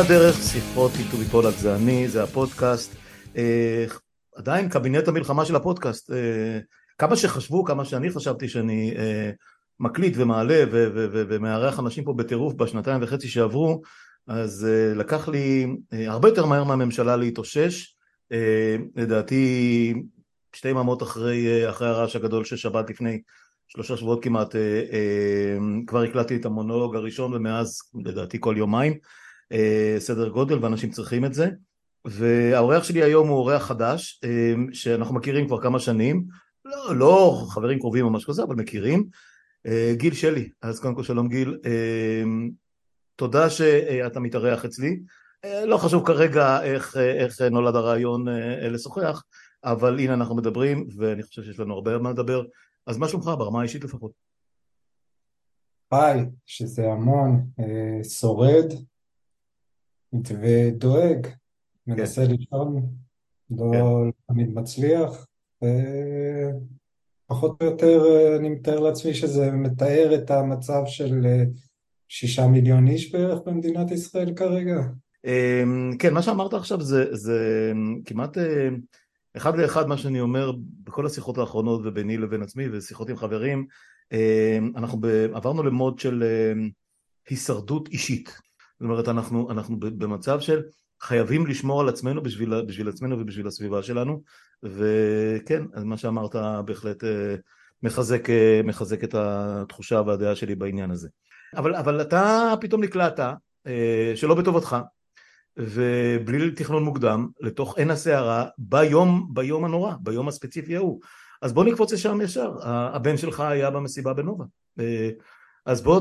הדרך, שיחות איתו מפולק זה אני, זה הפודקאסט. אה, עדיין קבינט המלחמה של הפודקאסט. אה, כמה שחשבו, כמה שאני חשבתי שאני אה, מקליט ומעלה ומארח אנשים פה בטירוף בשנתיים וחצי שעברו, אז אה, לקח לי אה, הרבה יותר מהר מהממשלה להתאושש. אה, לדעתי שתי יממות אחרי, אה, אחרי הרעש הגדול של שבת לפני שלושה שבועות כמעט, אה, אה, כבר הקלטתי את המונולוג הראשון ומאז לדעתי כל יומיים. אה, סדר גודל ואנשים צריכים את זה. והאורח שלי היום הוא אורח חדש אה, שאנחנו מכירים כבר כמה שנים. לא, לא חברים קרובים או משהו כזה אבל מכירים. אה, גיל שלי. אז קודם כל שלום גיל. תודה שאתה מתארח אצלי. לא חשוב כרגע איך, איך נולד הרעיון לשוחח אבל הנה אנחנו מדברים ואני חושב שיש לנו הרבה מה לדבר. אז מה שלומך ברמה האישית לפחות? היי, שזה המון, שורד, ודואג, מנסה כן. לישון, לא כן. תמיד מצליח, ופחות או יותר אני מתאר לעצמי שזה מתאר את המצב של אה, שישה מיליון איש בערך במדינת ישראל כרגע. אמ, כן, מה שאמרת עכשיו זה, זה כמעט אה, אחד לאחד מה שאני אומר בכל השיחות האחרונות וביני לבין עצמי ושיחות עם חברים, אמ, אנחנו עברנו למוד של אמ, הישרדות אישית. זאת אומרת, אנחנו, אנחנו במצב של חייבים לשמור על עצמנו בשביל, בשביל עצמנו ובשביל הסביבה שלנו, וכן, מה שאמרת בהחלט אה, מחזק, אה, מחזק את התחושה והדעה שלי בעניין הזה. אבל, אבל אתה פתאום נקלעת, אה, שלא בטובתך, ובלי תכנון מוקדם, לתוך עין הסערה, ביום, ביום הנורא, ביום הספציפי ההוא. אז בוא נקפוץ לשם ישר, הבן שלך היה במסיבה בנובה. אז בוא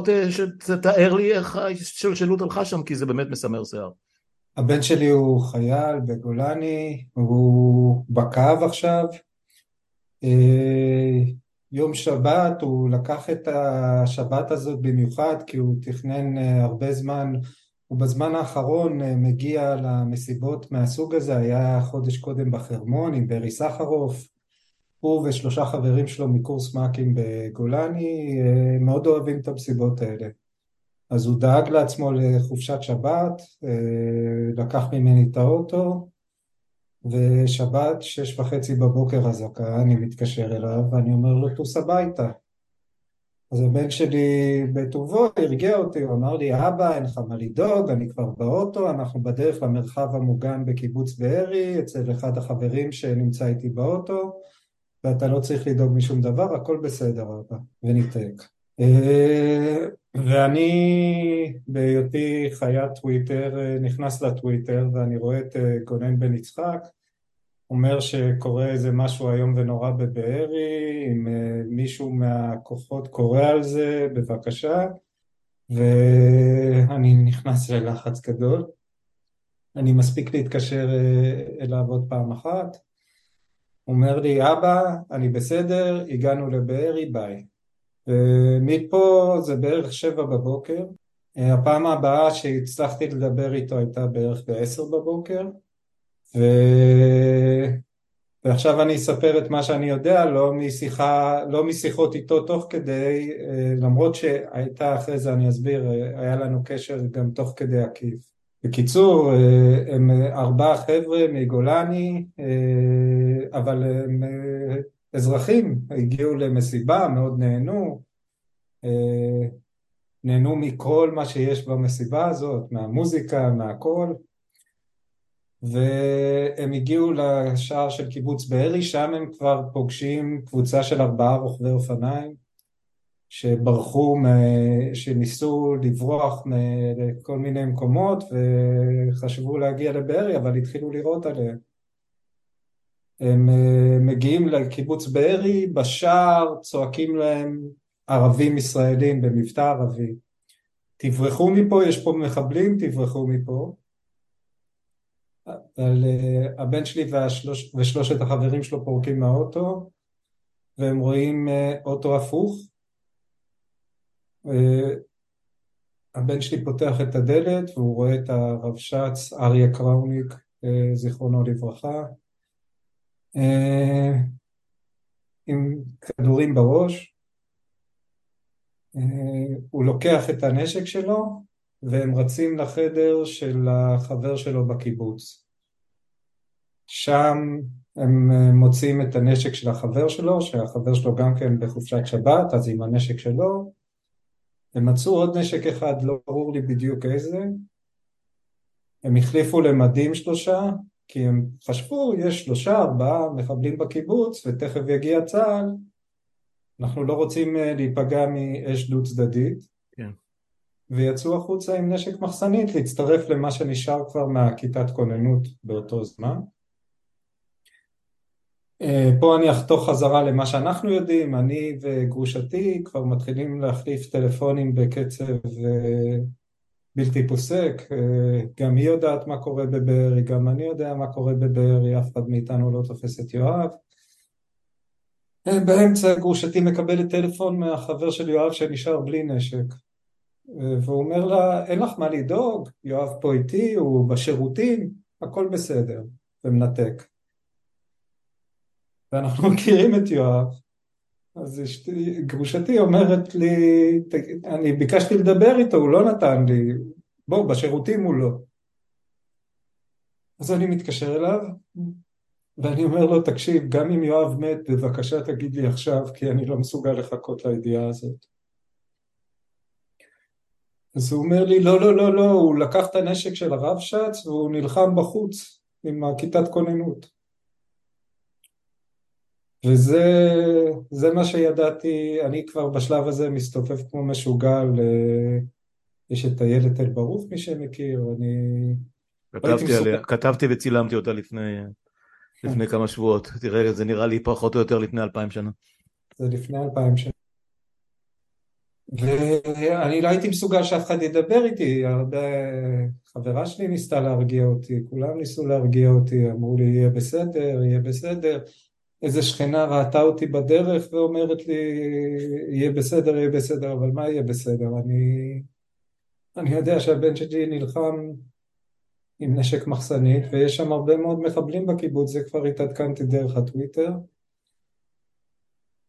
תתאר לי איך ההשתלשלות הלכה שם, כי זה באמת מסמר שיער. הבן שלי הוא חייל בגולני, הוא בקו עכשיו. אה, יום שבת, הוא לקח את השבת הזאת במיוחד כי הוא תכנן אה, הרבה זמן, הוא בזמן האחרון אה, מגיע למסיבות מהסוג הזה, היה חודש קודם בחרמון עם ברי סחרוף, הוא ושלושה חברים שלו מקורס מאקים בגולני אה, מאוד אוהבים את המסיבות האלה. אז הוא דאג לעצמו לחופשת שבת, אה, לקח ממני את האוטו, ושבת, שש וחצי בבוקר אזעקה, אני מתקשר אליו ואני אומר לו, טוס הביתה. אז הבן שלי בטובו הרגיע אותי, הוא אמר לי, אבא, אין לך מה לדאוג, אני כבר באוטו, אנחנו בדרך למרחב המוגן בקיבוץ בארי, אצל אחד החברים שנמצא איתי באוטו, ואתה לא צריך לדאוג משום דבר, הכל בסדר אבא, וניתק. אה, ואני בהיותי חיית טוויטר אה, נכנס לטוויטר ואני רואה את אה, גונן בן יצחק אומר שקורה איזה משהו איום ונורא בבארי, אם מישהו מהכוחות קורא על זה, בבקשה, ואני נכנס ללחץ גדול. אני מספיק להתקשר אליו עוד פעם אחת, אומר לי, אבא, אני בסדר, הגענו לבארי, ביי. ומפה זה בערך שבע בבוקר. הפעם הבאה שהצלחתי לדבר איתו הייתה בערך בעשר בבוקר. ו... ועכשיו אני אספר את מה שאני יודע, לא, משיחה, לא משיחות איתו תוך כדי, למרות שהייתה אחרי זה, אני אסביר, היה לנו קשר גם תוך כדי עקיף. בקיצור, אה, הם ארבעה חבר'ה מגולני, אה, אבל הם אה, אזרחים, הגיעו למסיבה, מאוד נהנו, נהנו מכל מה שיש במסיבה הזאת, מהמוזיקה, מהכל, והם הגיעו לשער של קיבוץ בארי, שם הם כבר פוגשים קבוצה של ארבעה רוכבי אופניים, שברחו, שניסו לברוח לכל מיני מקומות וחשבו להגיע לבארי אבל התחילו לירות עליהם. הם אה, מגיעים לקיבוץ בארי, בשער צועקים להם ערבים ישראלים במבטא ערבי. תברחו מפה, יש פה מחבלים, תברחו מפה. אבל אה, הבן שלי והשלוש, ושלושת החברים שלו פורקים מהאוטו והם רואים אה, אוטו הפוך. הבן שלי פותח את הדלת והוא רואה את הרבש"ץ אריה קראוניק, זיכרונו לברכה, עם כדורים בראש. הוא לוקח את הנשק שלו והם רצים לחדר של החבר שלו בקיבוץ. שם הם מוצאים את הנשק של החבר שלו, שהחבר שלו גם כן בחופשת שבת, אז עם הנשק שלו. הם מצאו עוד נשק אחד, לא ברור לי בדיוק איזה. הם החליפו למדים שלושה, כי הם חשבו, יש שלושה, ארבעה מחבלים בקיבוץ, ותכף יגיע צה"ל, אנחנו לא רוצים אה, להיפגע מאש דו צדדית. כן. ויצאו החוצה עם נשק מחסנית להצטרף למה שנשאר כבר מהכיתת כוננות באותו זמן. אה, פה אני אחתוך חזרה למה שאנחנו יודעים, אני וגרושתי כבר מתחילים להחליף טלפונים בקצב אה, בלתי פוסק, אה, גם היא יודעת מה קורה בבארי, גם אני יודע מה קורה בבארי, אף אחד מאיתנו לא תופס את יואב. באמצע גרושתי מקבלת טלפון מהחבר של יואב שנשאר בלי נשק. והוא אומר לה, אין לך מה לדאוג, יואב פה איתי, הוא בשירותים, הכל בסדר, ומנתק. ואנחנו מכירים את יואב, אז אשתי, גרושתי אומרת לי, אני ביקשתי לדבר איתו, הוא לא נתן לי, בוא, בשירותים הוא לא. אז אני מתקשר אליו, ואני אומר לו, תקשיב, גם אם יואב מת, בבקשה תגיד לי עכשיו, כי אני לא מסוגל לחכות לידיעה הזאת. אז הוא אומר לי, לא, לא, לא, לא, הוא לקח את הנשק של הרב שץ והוא נלחם בחוץ עם הכיתת כוננות. וזה מה שידעתי, אני כבר בשלב הזה מסתובב כמו משוגע, ל... יש את איילת אל ברוך מי שמכיר, אני... כתבתי עליה, כתבתי וצילמתי אותה לפני, לפני כמה שבועות, תראה, זה נראה לי פחות או יותר לפני אלפיים שנה. זה לפני אלפיים שנה. ואני לא הייתי מסוגל שאף אחד ידבר איתי, הרבה... חברה שלי ניסתה להרגיע אותי, כולם ניסו להרגיע אותי, אמרו לי יהיה בסדר, יהיה בסדר. איזה שכנה ראתה אותי בדרך ואומרת לי יהיה בסדר, יהיה בסדר, אבל מה יהיה בסדר? אני, אני יודע שהבן שלי נלחם עם נשק מחסנית ויש שם הרבה מאוד מחבלים בקיבוץ, זה כבר התעדכנתי דרך הטוויטר.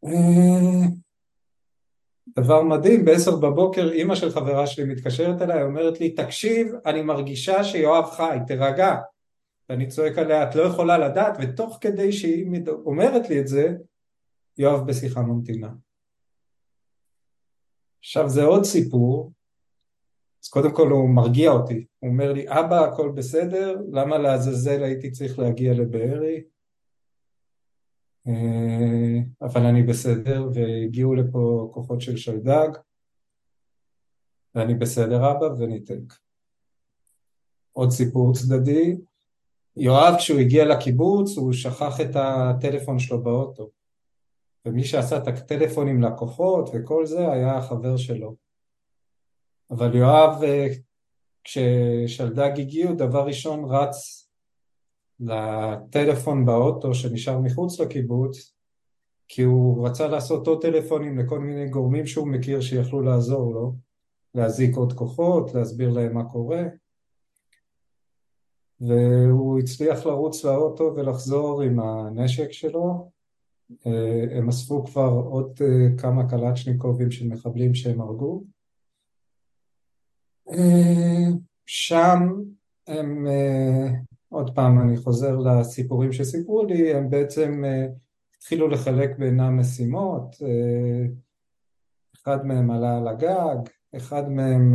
אה, דבר מדהים, בעשר בבוקר אימא של חברה שלי מתקשרת אליי, אומרת לי, תקשיב, אני מרגישה שיואב חי, תירגע. ואני צועק עליה, את לא יכולה לדעת, ותוך כדי שהיא אומרת לי את זה, יואב בשיחה ממתינה. עכשיו זה עוד סיפור, אז קודם כל הוא מרגיע אותי, הוא אומר לי, אבא הכל בסדר, למה לעזאזל הייתי צריך להגיע לבארי? אה, אבל אני בסדר, והגיעו לפה כוחות של שלדג, ואני בסדר אבא, וניתק. עוד סיפור צדדי, יואב כשהוא הגיע לקיבוץ הוא שכח את הטלפון שלו באוטו. ומי שעשה את הטלפונים לכוחות וכל זה היה החבר שלו. אבל יואב אה, כששלדג הגיעו דבר ראשון רץ לטלפון באוטו שנשאר מחוץ לקיבוץ כי הוא רצה לעשות עוד טלפונים לכל מיני גורמים שהוא מכיר שיכלו לעזור לו להזיק עוד כוחות, להסביר להם מה קורה והוא הצליח לרוץ לאוטו ולחזור עם הנשק שלו. אה, הם אספו כבר עוד אה, כמה קלצ'ניקובים של מחבלים שהם הרגו. אה, שם הם, עוד פעם אני חוזר לסיפורים שסיפרו לי, הם בעצם התחילו לחלק בינם משימות, אחד מהם עלה על הגג, אחד מהם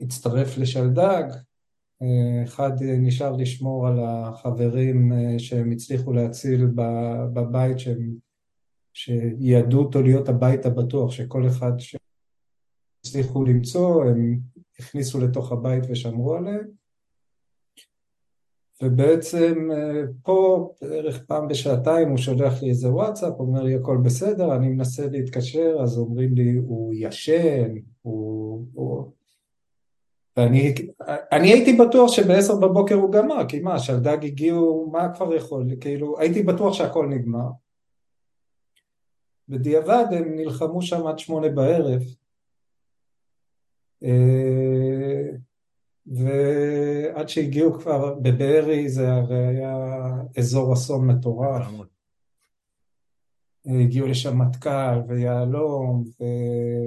הצטרף לשלדג, אחד נשאר לשמור על החברים אה, שהם הצליחו להציל בבית שהם, שיעדו אותו להיות הבית הבטוח, שכל אחד שהצליחו למצוא הם הכניסו לתוך הבית ושמרו עליהם. ובעצם אה, פה בערך פעם בשעתיים הוא שולח לי איזה וואטסאפ, אומר לי הכל בסדר, אני מנסה להתקשר, אז אומרים לי הוא ישן, הוא, הוא ואני אני הייתי בטוח שבעשר בבוקר הוא גמר, כי מה, שלדג הגיעו, מה כבר יכול, כאילו, הייתי בטוח שהכל נגמר. בדיעבד הם נלחמו שם עד שמונה בערב, אה, ועד שהגיעו כבר, בבארי זה הרי היה אזור אסון מטורף. הגיעו לשם מטכ"ל ויהלום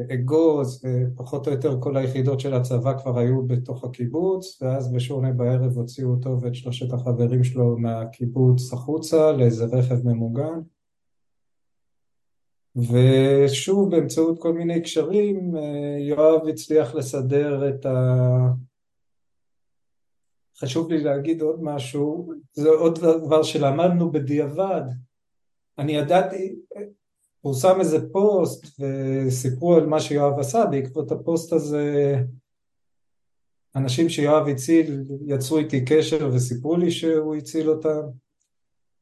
ואגוז ופחות או יותר כל היחידות של הצבא כבר היו בתוך הקיבוץ ואז בשעוני בערב הוציאו אותו ואת שלושת החברים שלו מהקיבוץ החוצה לאיזה רכב ממוגן. ושוב באמצעות כל מיני קשרים יואב הצליח לסדר את ה... חשוב לי להגיד עוד משהו, זה עוד דבר שלמדנו בדיעבד אני ידעתי, פורסם איזה פוסט וסיפרו על מה שיואב עשה, בעקבות הפוסט הזה אנשים שיואב הציל יצרו איתי קשר וסיפרו לי שהוא הציל אותם,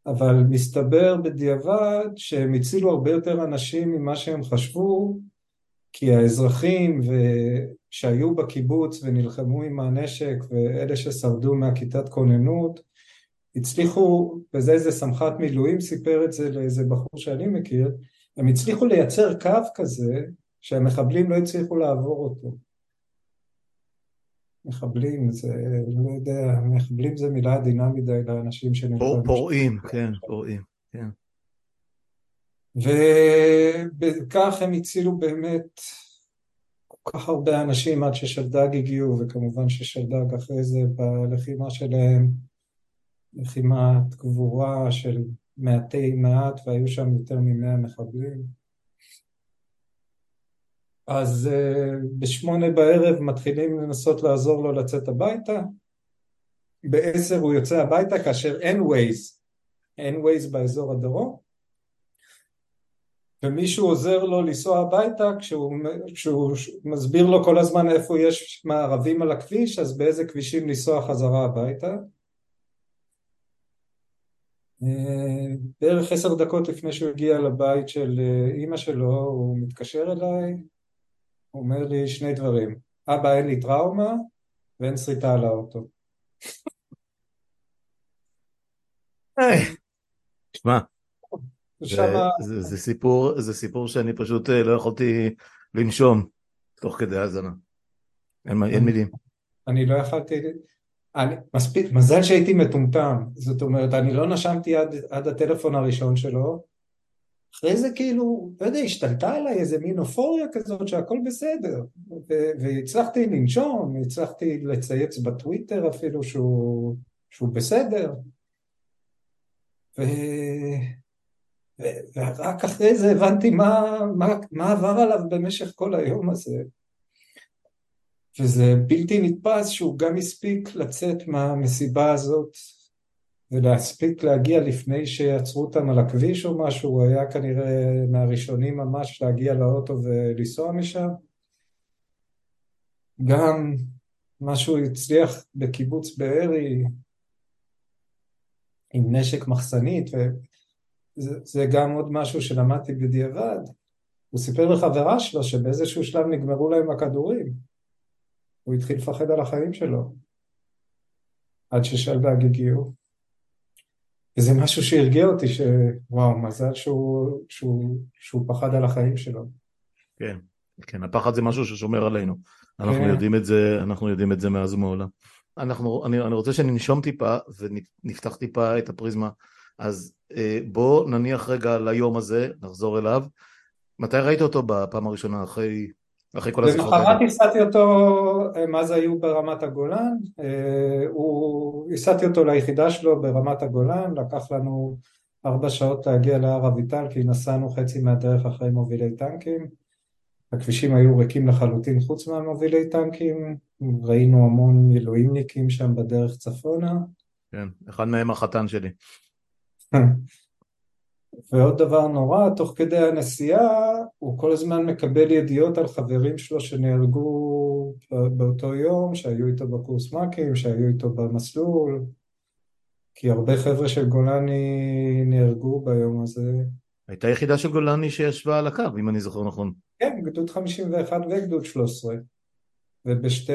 אבל מסתבר בדיעבד שהם הצילו הרבה יותר אנשים ממה שהם חשבו, כי האזרחים שהיו בקיבוץ ונלחמו עם הנשק ואלה ששרדו מהכיתת כוננות הצליחו, וזה איזה סמח"ט מילואים סיפר את זה לאיזה בחור שאני מכיר, הם הצליחו לייצר קו כזה שהמחבלים לא הצליחו לעבור אותו. מחבלים זה, לא יודע, מחבלים זה מילה עדינה מדי לאנשים שנלחמים. פורעים, כן, פורעים, כן. ובכך הם הצילו באמת כל כך הרבה אנשים עד ששלדג הגיעו, וכמובן ששלדג אחרי זה בלחימה שלהם לחימת גבורה של מעטי מעט והיו שם יותר ממאה מחבלים. אז uh, בשמונה בערב מתחילים לנסות לעזור לו לצאת הביתה, בעשר הוא יוצא הביתה כאשר אין ווייז, אין ווייז באזור הדרום, ומישהו עוזר לו לנסוע הביתה כשהוא, כשהוא מסביר לו כל הזמן איפה יש מערבים על הכביש, אז באיזה כבישים לנסוע חזרה הביתה. אה, בערך עשר דקות לפני שהוא הגיע לבית של אה, אימא שלו, הוא מתקשר אליי, הוא אומר לי שני דברים, אבא אין לי טראומה ואין שריטה על האוטו. תשמע, זה, זה, סיפור, זה סיפור שאני פשוט אה, לא יכולתי לנשום תוך כדי האזנה. אין, אין מילים. אני לא יכולתי, אני, מספיק, מזל שהייתי מטומטם, זאת אומרת, אני לא נשמתי עד, עד הטלפון הראשון שלו, אחרי זה כאילו, לא יודע, השתלטה עליי איזה מין אופוריה כזאת שהכל בסדר, ו- והצלחתי לנשום, הצלחתי לצייץ בטוויטר אפילו שהוא, שהוא בסדר, ו... ורק אחרי זה הבנתי מה, מה, מה עבר עליו במשך כל היום הזה. וזה בלתי נתפס שהוא גם הספיק לצאת מהמסיבה הזאת ולהספיק להגיע לפני שיעצרו אותם על הכביש או משהו, הוא היה כנראה מהראשונים ממש להגיע לאוטו ולנסוע משם. גם מה שהוא הצליח בקיבוץ בארי עם נשק מחסנית, וזה גם עוד משהו שלמדתי בדיעבד. הוא סיפר לחברה שלו שבאיזשהו שלב נגמרו להם הכדורים. הוא התחיל לפחד על החיים שלו, עד ששלדג הגיעו. וזה משהו שהרגיע אותי, שוואו, מזל שהוא, שהוא, שהוא פחד על החיים שלו. כן, כן, הפחד זה משהו ששומר עלינו. אנחנו כן. יודעים את זה, אנחנו יודעים את זה מאז ומעולם. אנחנו, אני, אני רוצה שננשום טיפה ונפתח טיפה את הפריזמה. אז אה, בוא נניח רגע ליום הזה, נחזור אליו. מתי ראית אותו בפעם הראשונה אחרי אחרי כל השיחות האלה. למחרת הסעתי אותו, הם אז היו ברמת הגולן, אה, הוא, הסעתי אותו ליחידה שלו ברמת הגולן, לקח לנו ארבע שעות להגיע להר אביטל כי נסענו חצי מהדרך אחרי מובילי טנקים, הכבישים היו ריקים לחלוטין חוץ מהמובילי טנקים, ראינו המון מילואימניקים שם בדרך צפונה. כן, אחד מהם החתן שלי. ועוד דבר נורא, תוך כדי הנסיעה הוא כל הזמן מקבל ידיעות על חברים שלו שנהרגו באותו יום, שהיו איתו בקורס מ"כים, שהיו איתו במסלול, כי הרבה חבר'ה של גולני נהרגו ביום הזה. הייתה יחידה של גולני שישבה על הקו, אם אני זוכר נכון. כן, גדוד 51 וגדוד 13. ובשתי...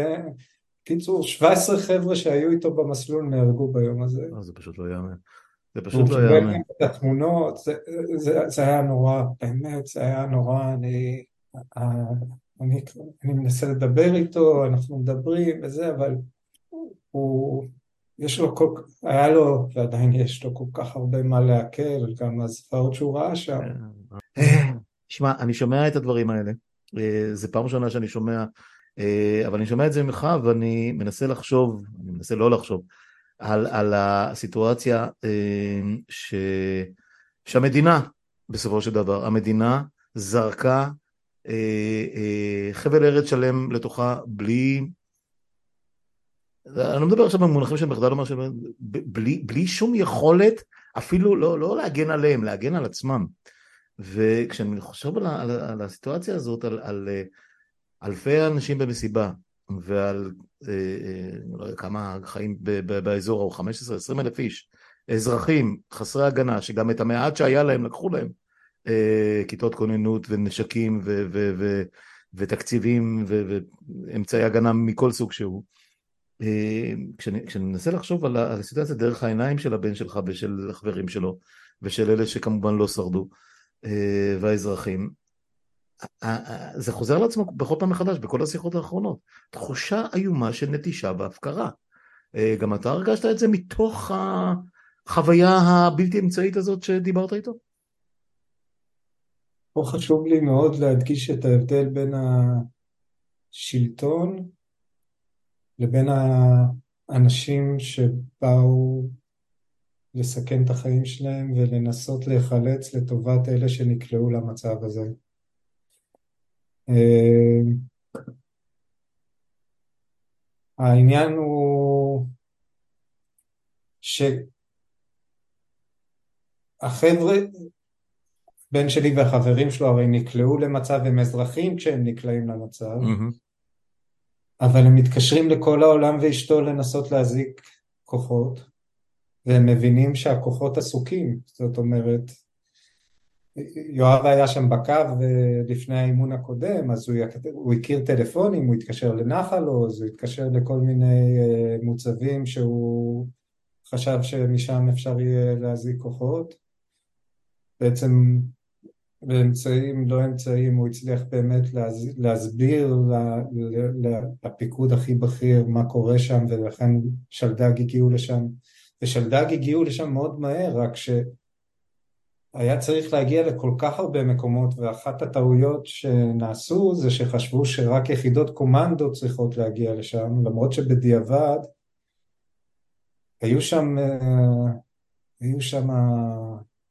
קיצור, 17 חבר'ה שהיו איתו במסלול נהרגו ביום הזה. אה, זה פשוט לא יאמן. זה פשוט לא יאמן. את התמונות, זה, זה, זה היה נורא, באמת, זה היה נורא, אני, אני, אני מנסה לדבר איתו, אנחנו מדברים וזה, אבל הוא, יש לו כל, היה לו, ועדיין יש לו כל כך הרבה מה לעכל, גם הזוועות שהוא ראה שם. שמע, אני שומע את הדברים האלה, זה פעם ראשונה שאני שומע, אבל אני שומע את זה ממך ואני מנסה לחשוב, אני מנסה לא לחשוב, על, על הסיטואציה ש, שהמדינה, בסופו של דבר, המדינה זרקה חבל ארץ שלם לתוכה בלי אני לא מדבר עכשיו במונחים של מחדל, אומר בלי, בלי שום יכולת אפילו לא, לא להגן עליהם, להגן על עצמם. וכשאני חושב על, על, על הסיטואציה הזאת, על, על אלפי אנשים במסיבה, ועל אה, אה, לא כמה חיים באזור, או 15-20 אלף איש, אזרחים חסרי הגנה, שגם את המעט שהיה להם לקחו להם, אה, כיתות כוננות ונשקים ו, ו, ו, ותקציבים ואמצעי הגנה מכל סוג שהוא. כשאני, כשאני מנסה לחשוב על הסיטואציה דרך העיניים של הבן שלך ושל החברים שלו ושל אלה שכמובן לא שרדו והאזרחים זה חוזר לעצמו בכל פעם מחדש בכל השיחות האחרונות תחושה איומה של נטישה והפקרה אה, גם אתה הרגשת את זה מתוך החוויה הבלתי אמצעית הזאת שדיברת איתו? פה חשוב לי מאוד להדגיש את ההבדל בין השלטון לבין האנשים שבאו לסכן את החיים שלהם ולנסות להיחלץ לטובת אלה שנקלעו למצב הזה. אה, העניין הוא שהחבר'ה, בן שלי והחברים שלו הרי נקלעו למצב, הם אזרחים כשהם נקלעים למצב, mm-hmm. אבל הם מתקשרים לכל העולם ואשתו לנסות להזיק כוחות, והם מבינים שהכוחות עסוקים, זאת אומרת, יואב היה שם בקו אה, לפני האימון הקודם, אז הוא, הוא הכיר טלפונים, הוא התקשר לנחל עוז, הוא התקשר לכל מיני אה, מוצבים שהוא חשב שמשם אפשר יהיה להזיק כוחות. בעצם באמצעים לא אמצעים הוא הצליח באמת להס, להסביר לפיקוד הכי בכיר מה קורה שם ולכן שלדג הגיעו לשם ושלדג הגיעו לשם מאוד מהר רק שהיה צריך להגיע לכל כך הרבה מקומות ואחת הטעויות שנעשו זה שחשבו שרק יחידות קומנדו צריכות להגיע לשם למרות שבדיעבד היו שם אה, היו שם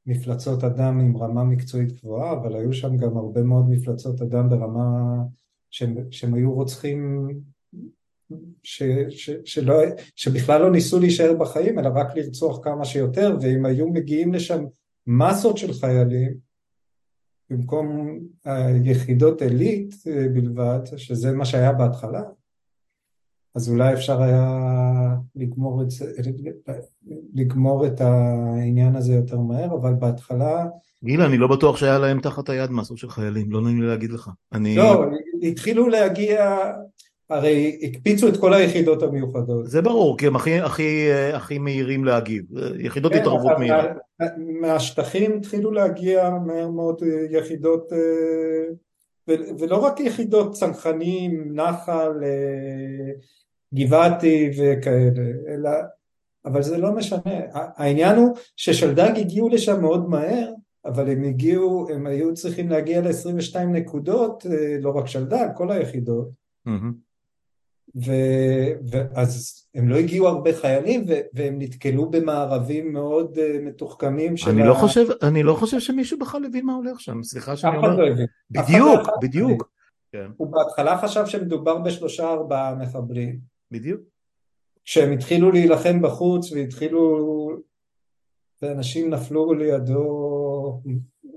מפלצות אדם עם רמה מקצועית גבוהה, אבל היו שם גם הרבה מאוד מפלצות אדם ברמה שהם, שהם היו רוצחים ש, ש, שלא, שבכלל לא ניסו להישאר בחיים, אלא רק לרצוח כמה שיותר, ואם היו מגיעים לשם מסות של חיילים, במקום יחידות עילית בלבד, שזה מה שהיה בהתחלה, אז אולי אפשר היה לגמור את, זה, לגמור את העניין הזה יותר מהר, אבל בהתחלה... גילה, אני לא בטוח שהיה להם תחת היד מסות של חיילים, לא נעים לי להגיד לך. אני... לא, התחילו להגיע, הרי הקפיצו את כל היחידות המיוחדות. זה ברור, כי הם הכי, הכי, הכי מהירים להגיב, יחידות כן, התערבות מהירה. מהשטחים התחילו להגיע מהר מאוד יחידות ולא רק יחידות צנחנים, נחל, גבעתי וכאלה, אלא, אבל זה לא משנה, העניין הוא ששלדג הגיעו לשם מאוד מהר, אבל הם הגיעו, הם היו צריכים להגיע ל-22 נקודות, אה, לא רק שלדג, כל היחידות, mm-hmm. ואז הם לא הגיעו הרבה חיילים והם נתקלו במארבים מאוד uh, מתוחכמים של אני, לא ה... לא חושב, אני לא חושב שמישהו בכלל הבין מה הולך שם, סליחה שאני אומר. לא. בדיוק, בדיוק. כן. הוא בהתחלה חשב שמדובר בשלושה ארבעה מחבלים. בדיוק. כשהם התחילו להילחם בחוץ והתחילו, ואנשים נפלו לידו,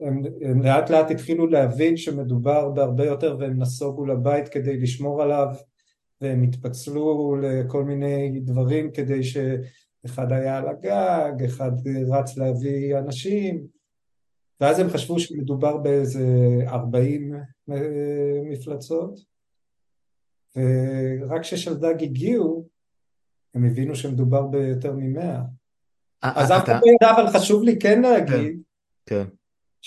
הם, הם לאט לאט התחילו להבין שמדובר בהרבה יותר והם נסוגו לבית כדי לשמור עליו והם התפצלו לכל מיני דברים כדי שאחד היה על הגג, אחד רץ להביא אנשים ואז הם חשבו שמדובר באיזה 40 אה, מפלצות ורק כששלדג הגיעו הם הבינו שמדובר ביותר ממאה. אז אף אחד לא ידע, אבל חשוב לי כן להגיד, כן, כן.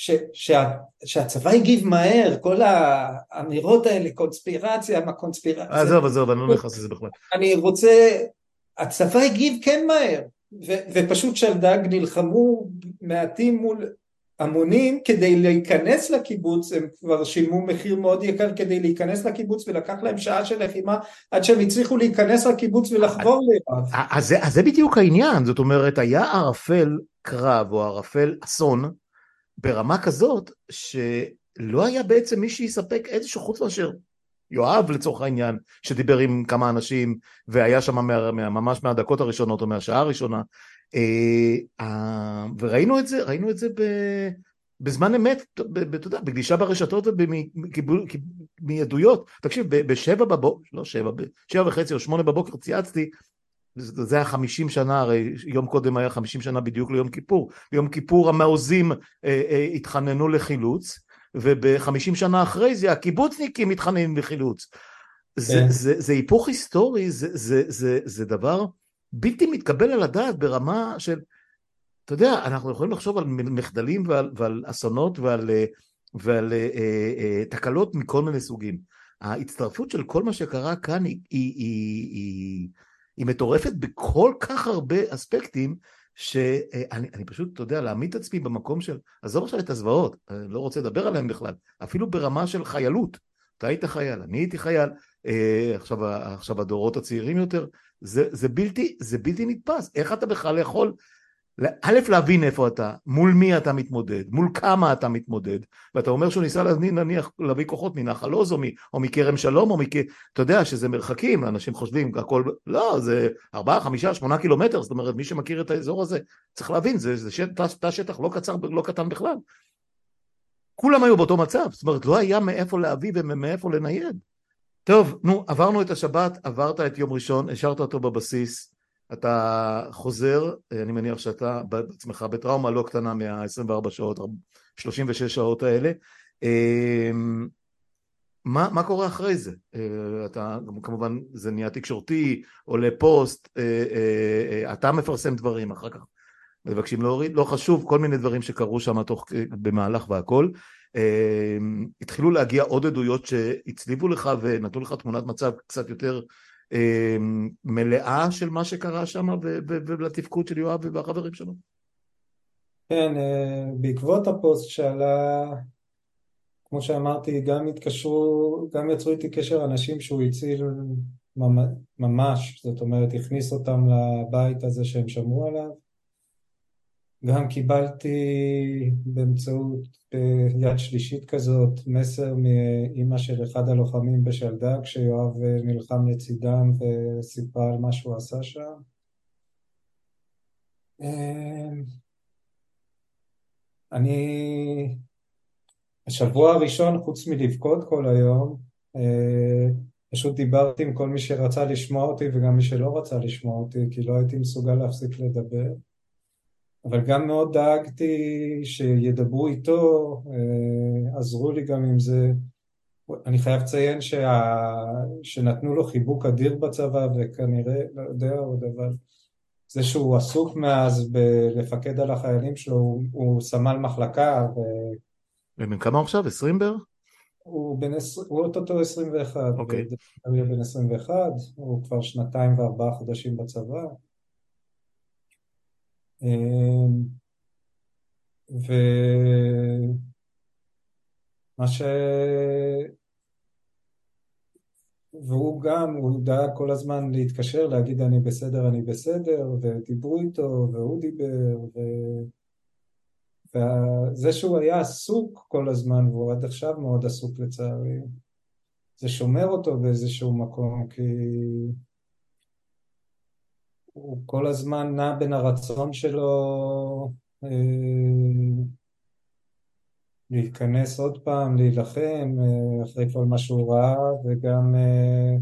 ש, שה, שהצבא הגיב מהר, כל האמירות האלה, קונספירציה, מה קונספירציה. עזוב, עזוב, אני לא נכנס לזה בכלל. אני רוצה, הצבא הגיב כן מהר, ו- ופשוט שלדג נלחמו מעטים מול המונים כדי להיכנס לקיבוץ, הם כבר שילמו מחיר מאוד יקר כדי להיכנס לקיבוץ ולקח להם שעה של לחימה עד שהם הצליחו להיכנס לקיבוץ ולחבור ליואב. אז, אז זה בדיוק העניין, זאת אומרת היה ערפל קרב או ערפל אסון ברמה כזאת שלא היה בעצם מי שיספק איזשהו חוץ מאשר יואב לצורך העניין, שדיבר עם כמה אנשים והיה שם מה, מה, ממש מהדקות הראשונות או מהשעה הראשונה, אה, וראינו את זה, ראינו את זה ב, בזמן אמת, אתה יודע, בגלישה ברשתות ומעדויות. תקשיב, בשבע בבוקר, לא שבע, בשבע וחצי או שמונה בבוקר צייצתי, זה היה חמישים שנה, הרי יום קודם היה חמישים שנה בדיוק ליום כיפור. ביום כיפור המעוזים אה, אה, התחננו לחילוץ, ובחמישים שנה אחרי זה הקיבוצניקים מתחננים לחילוץ. זה, כן. זה, זה היפוך היסטורי, זה, זה, זה, זה דבר בלתי מתקבל על הדעת ברמה של, אתה יודע, אנחנו יכולים לחשוב על מחדלים ועל, ועל אסונות ועל, ועל אה, אה, אה, תקלות מכל מיני סוגים. ההצטרפות של כל מה שקרה כאן היא, היא, היא, היא, היא מטורפת בכל כך הרבה אספקטים, שאני פשוט, אתה יודע, להעמיד את עצמי במקום של, עזוב עכשיו את הזוועות, אני לא רוצה לדבר עליהן בכלל, אפילו ברמה של חיילות. אתה היית חייל, אני הייתי חייל, אה, עכשיו, עכשיו הדורות הצעירים יותר, זה, זה, בלתי, זה בלתי נתפס. איך אתה בכלל יכול, א', להבין איפה אתה, מול מי אתה מתמודד, מול כמה אתה מתמודד, ואתה אומר שהוא ניסה נניח להביא כוחות מנחל עוז או, מכרם שלום, או מכ... אתה יודע שזה מרחקים, אנשים חושבים הכל, לא, זה ארבעה, חמישה, שמונה קילומטר, זאת אומרת, מי שמכיר את האזור הזה, צריך להבין, זה, זה שטח, תא שטח לא קצר, לא קטן בכלל. כולם היו באותו מצב, זאת אומרת, לא היה מאיפה להביא ומאיפה לנייד. טוב, נו, עברנו את השבת, עברת את יום ראשון, השארת אותו בבסיס, אתה חוזר, אני מניח שאתה בעצמך בטראומה לא קטנה מה-24 שעות, 36 שעות האלה. אמ, מה, מה קורה אחרי זה? אה, אתה, כמובן זה נהיה תקשורתי, עולה פוסט, אה, אה, אתה מפרסם דברים, אחר כך מבקשים להוריד, לא חשוב, כל מיני דברים שקרו שם תוך, במהלך והכל. אמ, התחילו להגיע עוד עדויות שהצליבו לך ונתנו לך תמונת מצב קצת יותר מלאה של מה שקרה שם ולתפקוד של יואב והחברים שלו. כן, אה, בעקבות הפוסט שעלה, כמו שאמרתי, גם התקשרו, גם יצרו איתי קשר אנשים שהוא הציל ממש, זאת אומרת, הכניס אותם לבית הזה שהם שמעו עליו. גם קיבלתי באמצעות אה, יד שלישית כזאת מסר מאימא של אחד הלוחמים בשלדג שיואב אה, נלחם לצידם וסיפרה על מה שהוא עשה שם. אה, אני, השבוע הראשון, חוץ מלבכות כל היום, פשוט דיברתי עם כל מי שרצה לשמוע אותי וגם מי שלא רצה לשמוע אותי, כי לא הייתי מסוגל להפסיק לדבר. אבל גם מאוד דאגתי שידברו איתו, אה, עזרו לי גם עם זה. אני חייב לציין שה... שנתנו לו חיבוק אדיר בצבא וכנראה, לא יודע עוד, אבל זה שהוא עסוק מאז בלפקד על החיילים שלו, הוא, הוא סמל מחלקה. ו... ובן כמה הוא עכשיו? 20 בערך? הוא בן הוא אוטוטו 21, אוקיי. הוא בן 21, הוא כבר שנתיים וארבעה חודשים בצבא. אמ, ומה ש... והוא גם, הוא דאג כל הזמן להתקשר, להגיד אני בסדר, אני בסדר, ודיברו איתו, והוא דיבר, ו... וזה שהוא היה עסוק כל הזמן, והוא עד עכשיו מאוד עסוק לצערי, זה שומר אותו באיזשהו מקום, כי הוא כל הזמן נע בין הרצון שלו אה, להיכנס עוד פעם, להילחם אה, אחרי כל מה שהוא ראה, וגם אה,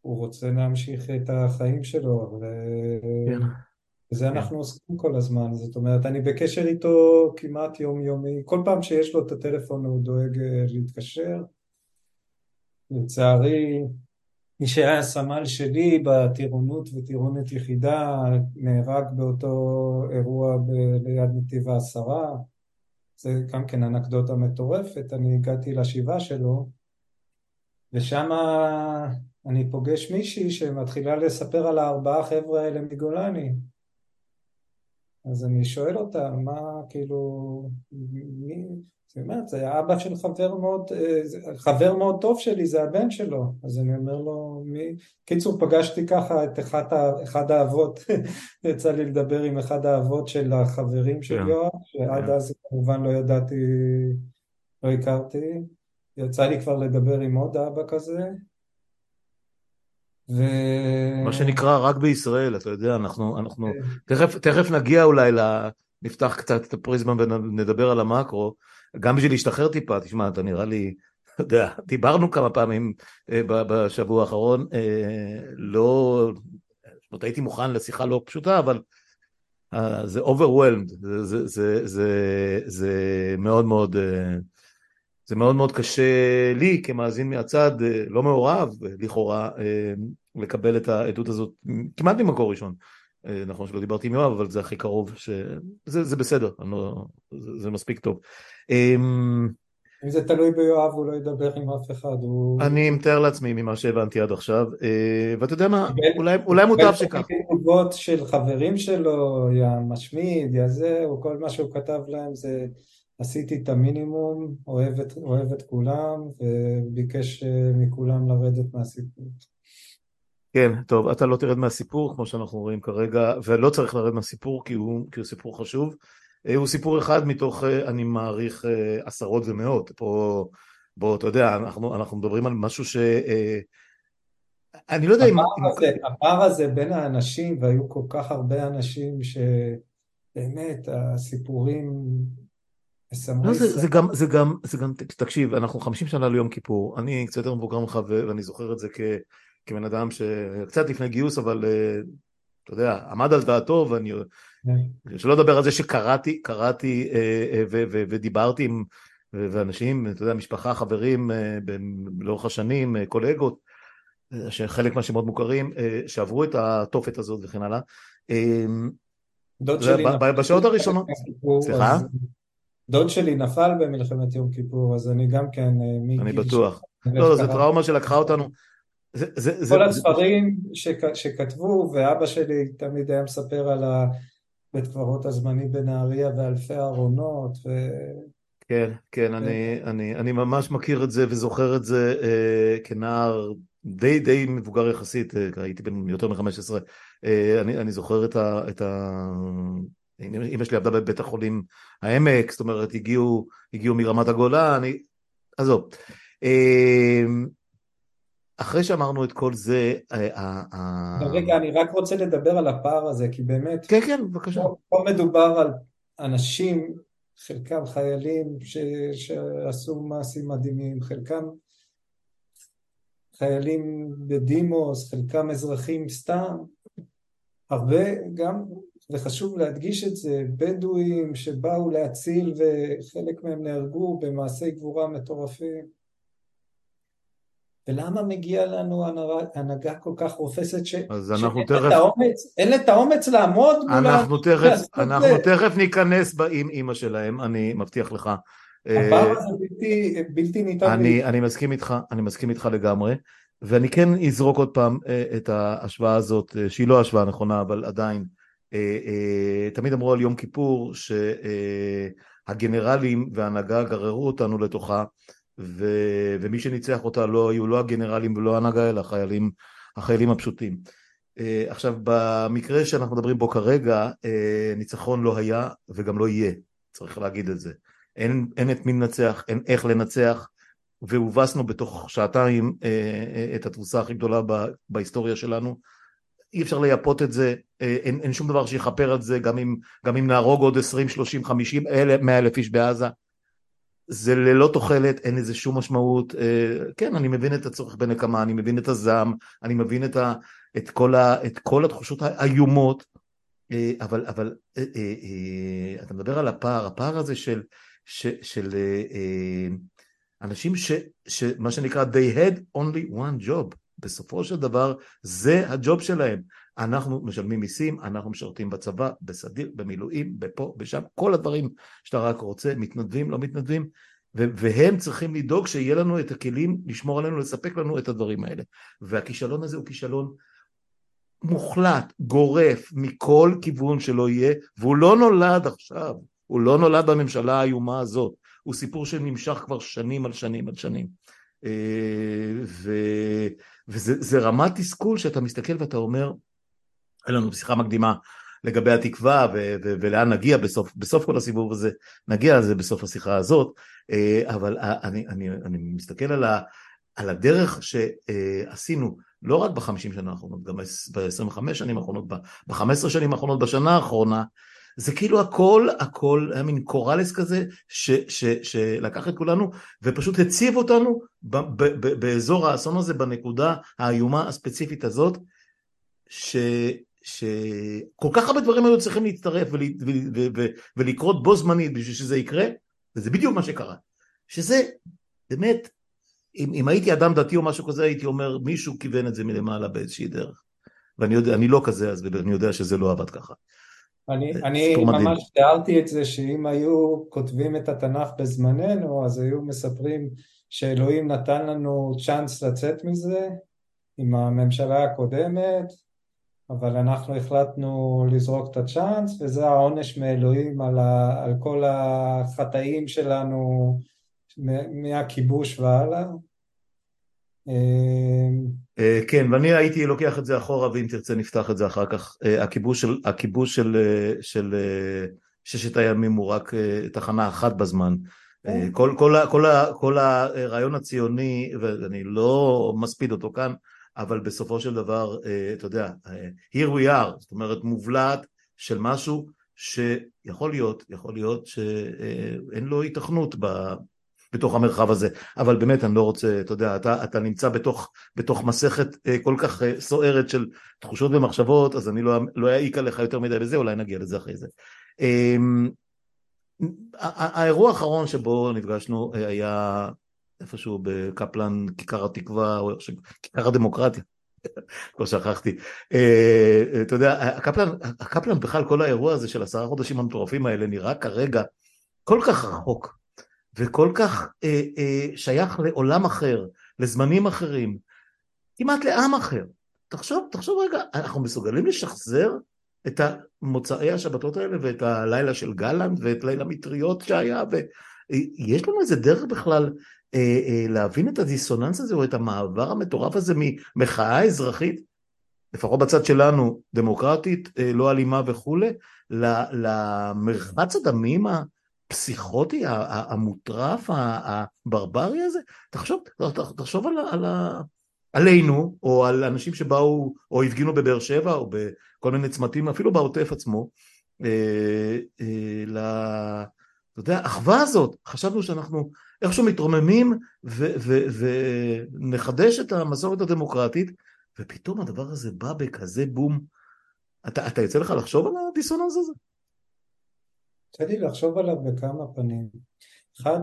הוא רוצה להמשיך את החיים שלו. ו... כן. וזה כן. אנחנו עוסקים כל הזמן, זאת אומרת, אני בקשר איתו כמעט יומיומי, כל פעם שיש לו את הטלפון הוא דואג להתקשר. לצערי, מי שהיה סמל שלי בטירונות וטירונת יחידה נהרג באותו אירוע ב- ליד נתיב העשרה זה גם כן אנקדוטה מטורפת, אני הגעתי לשבעה שלו ושם אני פוגש מישהי שמתחילה לספר על הארבעה חבר'ה האלה מגולני. אז אני שואל אותה, מה כאילו, מי, זאת אומרת, זה אבא של חבר מאוד, אה, חבר מאוד טוב שלי, זה הבן שלו. אז אני אומר לו, מי... קיצור, פגשתי ככה את אחד, אחד האבות, יצא לי לדבר עם אחד האבות של החברים של yeah. כן. יואב, שעד yeah. אז כמובן לא ידעתי, לא הכרתי. יצא לי כבר לדבר עם עוד אבא כזה. ו... מה שנקרא רק בישראל, אתה יודע, אנחנו, אנחנו כן. תכף, תכף נגיע אולי, ל... נפתח קצת את הפריזמה ונדבר על המקרו, גם בשביל להשתחרר טיפה, תשמע, אתה נראה לי, אתה יודע, דיברנו כמה פעמים אה, בשבוע האחרון, אה, לא, זאת הייתי מוכן לשיחה לא פשוטה, אבל אה, זה overwhelmed, זה, זה, זה, זה, זה מאוד מאוד, זה מאוד מאוד קשה לי כמאזין מהצד, לא מעורב, לכאורה, לקבל את העדות הזאת כמעט ממקור ראשון. אה, נכון שלא דיברתי עם יואב, אבל זה הכי קרוב, שזה זה בסדר, לא, זה, זה מספיק טוב. אמ, אם זה תלוי ביואב הוא לא ידבר עם אף אחד, הוא... אני מתאר לעצמי ממה שהבנתי עד עכשיו, אה, ואתה יודע מה, אולי, אולי מוטב שכך. תגובות של חברים שלו, יא משמיד, יא זה, או כל מה שהוא כתב להם זה עשיתי את המינימום, אוהב את, אוהב את כולם, וביקש אה, מכולם לרדת מהסיפור. כן, טוב, אתה לא תרד מהסיפור, כמו שאנחנו רואים כרגע, ולא צריך לרד מהסיפור כי הוא, כי הוא סיפור חשוב. אה, הוא סיפור אחד מתוך, אה, אני מעריך, אה, עשרות ומאות. פה, בוא, אתה יודע, אנחנו, אנחנו מדברים על משהו ש... אני לא יודע אם... הזה, הפער הזה בין האנשים, והיו כל כך הרבה אנשים שבאמת הסיפורים... לא, זה, זה, גם, זה, גם, זה גם, תקשיב, אנחנו חמישים שנה ליום כיפור, אני קצת יותר מבוגר ממך ואני זוכר את זה כ... כבן אדם שקצת לפני גיוס, אבל אה, אתה יודע, עמד על דעתו, ואני... כן. שלא לדבר על זה שקראתי, קראתי אה, אה, ודיברתי עם ואנשים, אתה יודע, משפחה, חברים לאורך השנים, קולגות, שחלק מהשמות מוכרים, שעברו את התופת הזאת וכן הלאה. דוד שלי נפל בשעות הראשונות, סליחה? דוד שלי נפל במלחמת יום כיפור, אז אני גם כן... אני בטוח. לא, לא, זו טראומה שלקחה אותנו. זה, זה, כל זה, הספרים זה... שכ, שכתבו, ואבא שלי תמיד היה מספר על בית קברות הזמני בנהריה ואלפי ארונות. ו... כן, כן, אני, אני, אני ממש מכיר את זה וזוכר את זה אה, כנער די די מבוגר יחסית, אה, הייתי בן יותר מ-15, אה, אני, אני זוכר את ה... את ה... אמא שלי עבדה בבית החולים העמק, זאת אומרת הגיעו, הגיעו מרמת הגולן, אני... עזוב. אה, אחרי שאמרנו את כל זה... אה, רגע, אני רק רוצה לדבר על הפער הזה, כי באמת... כן, כן, בבקשה. פה מדובר על אנשים, חלקם חיילים ש... שעשו מעשים מדהימים, חלקם חיילים בדימוס, חלקם אזרחים סתם, הרבה גם, וחשוב להדגיש את זה, בדואים שבאו להציל וחלק מהם נהרגו במעשי גבורה מטורפים. ולמה מגיע לנו הנהגה כל כך רופסת ש... אז אנחנו תכף... אין את האומץ לעמוד מול אנחנו תכף, אנחנו תכף ניכנס עם אימא שלהם, אני מבטיח לך. הפער אה, בלתי, בלתי ניתן... אני, אני מסכים איתך, אני מסכים איתך לגמרי, ואני כן אזרוק עוד פעם אה, את ההשוואה הזאת, אה, שהיא לא השוואה נכונה, אבל עדיין. תמיד אמרו על יום כיפור שהגנרלים וההנהגה גררו אותנו לתוכה ו... ומי שניצח אותה לא היו לא הגנרלים ולא ההנהגה אלא החיילים, החיילים הפשוטים. Uh, עכשיו במקרה שאנחנו מדברים בו כרגע uh, ניצחון לא היה וגם לא יהיה, צריך להגיד את זה. אין, אין את מי לנצח, אין איך לנצח והובסנו בתוך שעתיים uh, uh, את התבוסה הכי גדולה ב, בהיסטוריה שלנו. אי אפשר לייפות את זה, uh, אין, אין שום דבר שיכפר על זה גם אם, גם אם נהרוג עוד 20, 30, 50, 100 אלף איש בעזה זה ללא תוחלת, אין לזה שום משמעות. אה, כן, אני מבין את הצורך בנקמה, אני מבין את הזעם, אני מבין את, ה, את, כל, ה, את כל התחושות האיומות, אה, אבל, אבל אה, אתה מדבר על הפער, הפער הזה של, של, של אנשים ש, שמה שנקרא they had only one job, בסופו של דבר זה הג'וב שלהם. אנחנו משלמים מיסים, אנחנו משרתים בצבא, בסדיר, במילואים, בפה, בשם, כל הדברים שאתה רק רוצה, מתנדבים, לא מתנדבים, והם צריכים לדאוג שיהיה לנו את הכלים לשמור עלינו, לספק לנו את הדברים האלה. והכישלון הזה הוא כישלון מוחלט, גורף, מכל כיוון שלא יהיה, והוא לא נולד עכשיו, הוא לא נולד בממשלה האיומה הזאת, הוא סיפור שנמשך כבר שנים על שנים על שנים. אה, ו, וזה רמת תסכול שאתה מסתכל ואתה אומר, היה לנו שיחה מקדימה לגבי התקווה ו- ו- ולאן נגיע בסוף, בסוף כל הסיבוב הזה, נגיע לזה בסוף השיחה הזאת, אה, אבל אני, אני, אני מסתכל על, ה, על הדרך שעשינו לא רק בחמישים שנה האחרונות, גם ב-25 שנים האחרונות, ב-15 שנים האחרונות, בשנה האחרונה, זה כאילו הכל, הכל היה מין קוראלס כזה ש, ש, שלקח את כולנו ופשוט הציב אותנו ב, ב, ב, באזור האסון הזה, בנקודה האיומה הספציפית הזאת, ש, שכל כך הרבה דברים היו צריכים להצטרף ול, ו, ו, ו, ולקרות בו זמנית בשביל שזה יקרה, וזה בדיוק מה שקרה. שזה באמת אם, אם הייתי אדם דתי או משהו כזה, הייתי אומר, מישהו כיוון את זה מלמעלה באיזושהי דרך. ואני יודע, אני לא כזה, אז אני יודע שזה לא עבד ככה. אני, אני ממש תיארתי את זה שאם היו כותבים את התנ"ך בזמננו, אז היו מספרים שאלוהים נתן לנו צ'אנס לצאת מזה עם הממשלה הקודמת, אבל אנחנו החלטנו לזרוק את הצ'אנס, וזה העונש מאלוהים על, ה, על כל החטאים שלנו מהכיבוש והלאה. אה, כן, ואני הייתי לוקח את זה אחורה, ואם תרצה נפתח את זה אחר כך. אה, הכיבוש של, הכיבוש של, אה, של ששת הימים הוא רק תחנה אחת בזמן. כל, כל, כל, כל הרעיון הציוני, ואני לא מספיד אותו כאן, אבל בסופו של דבר, אתה יודע, here we are, זאת אומרת מובלעת של משהו שיכול להיות, יכול להיות שאין לו התכנות בתוך המרחב הזה, אבל באמת אני לא רוצה, אתה יודע, אתה, אתה נמצא בתוך, בתוך מסכת אה, כל כך אה, סוערת של תחושות ומחשבות, אז אני לא, לא אעיק עליך יותר מדי בזה, אולי נגיע לזה אחרי זה. אה, האירוע האחרון שבו נפגשנו אה, היה איפשהו בקפלן, כיכר התקווה, או כיכר הדמוקרטיה. כבר שכחתי. אה, אתה יודע, הקפלן, הקפלן בכלל, כל האירוע הזה של עשרה חודשים המטורפים האלה נראה כרגע כל כך רחוק. וכל כך אה, אה, שייך לעולם אחר, לזמנים אחרים, כמעט לעם אחר. תחשוב, תחשוב רגע, אנחנו מסוגלים לשחזר את מוצאי השבתות האלה ואת הלילה של גלנט ואת ליל המטריות שהיה, ויש לנו איזה דרך בכלל אה, אה, להבין את הדיסוננס הזה או את המעבר המטורף הזה ממחאה אזרחית, לפחות בצד שלנו, דמוקרטית, אה, לא אלימה וכולי, למרחץ הדמים הפסיכוטי, המוטרף, הברברי הזה, תחשוב, תחשוב על, על, עלינו, או על אנשים שבאו, או הפגינו בבאר שבע, או בכל מיני צמתים, אפילו בעוטף עצמו, אה, אה, ל... אתה יודע, האחווה הזאת, חשבנו שאנחנו איכשהו מתרוממים ונחדש את המסורת הדמוקרטית, ופתאום הדבר הזה בא בכזה בום. אתה, אתה יוצא לך לחשוב על הדיסוננס הזה? יוצא לי לחשוב עליו בכמה פנים. אחד,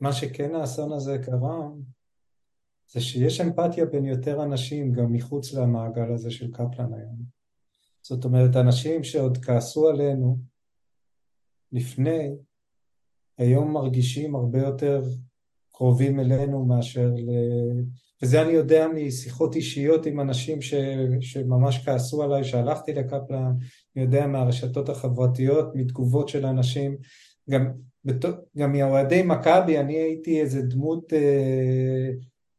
מה שכן האסון הזה קרה, זה שיש אמפתיה בין יותר אנשים גם מחוץ למעגל הזה של קפלן היום. זאת אומרת, אנשים שעוד כעסו עלינו לפני, היום מרגישים הרבה יותר קרובים אלינו מאשר ל... וזה אני יודע משיחות אישיות עם אנשים ש... שממש כעסו עליי שהלכתי לקפלן, אני יודע מהרשתות החברתיות, מתגובות של אנשים, גם, בת... גם מאוהדי מכבי, אני הייתי איזה דמות, אה,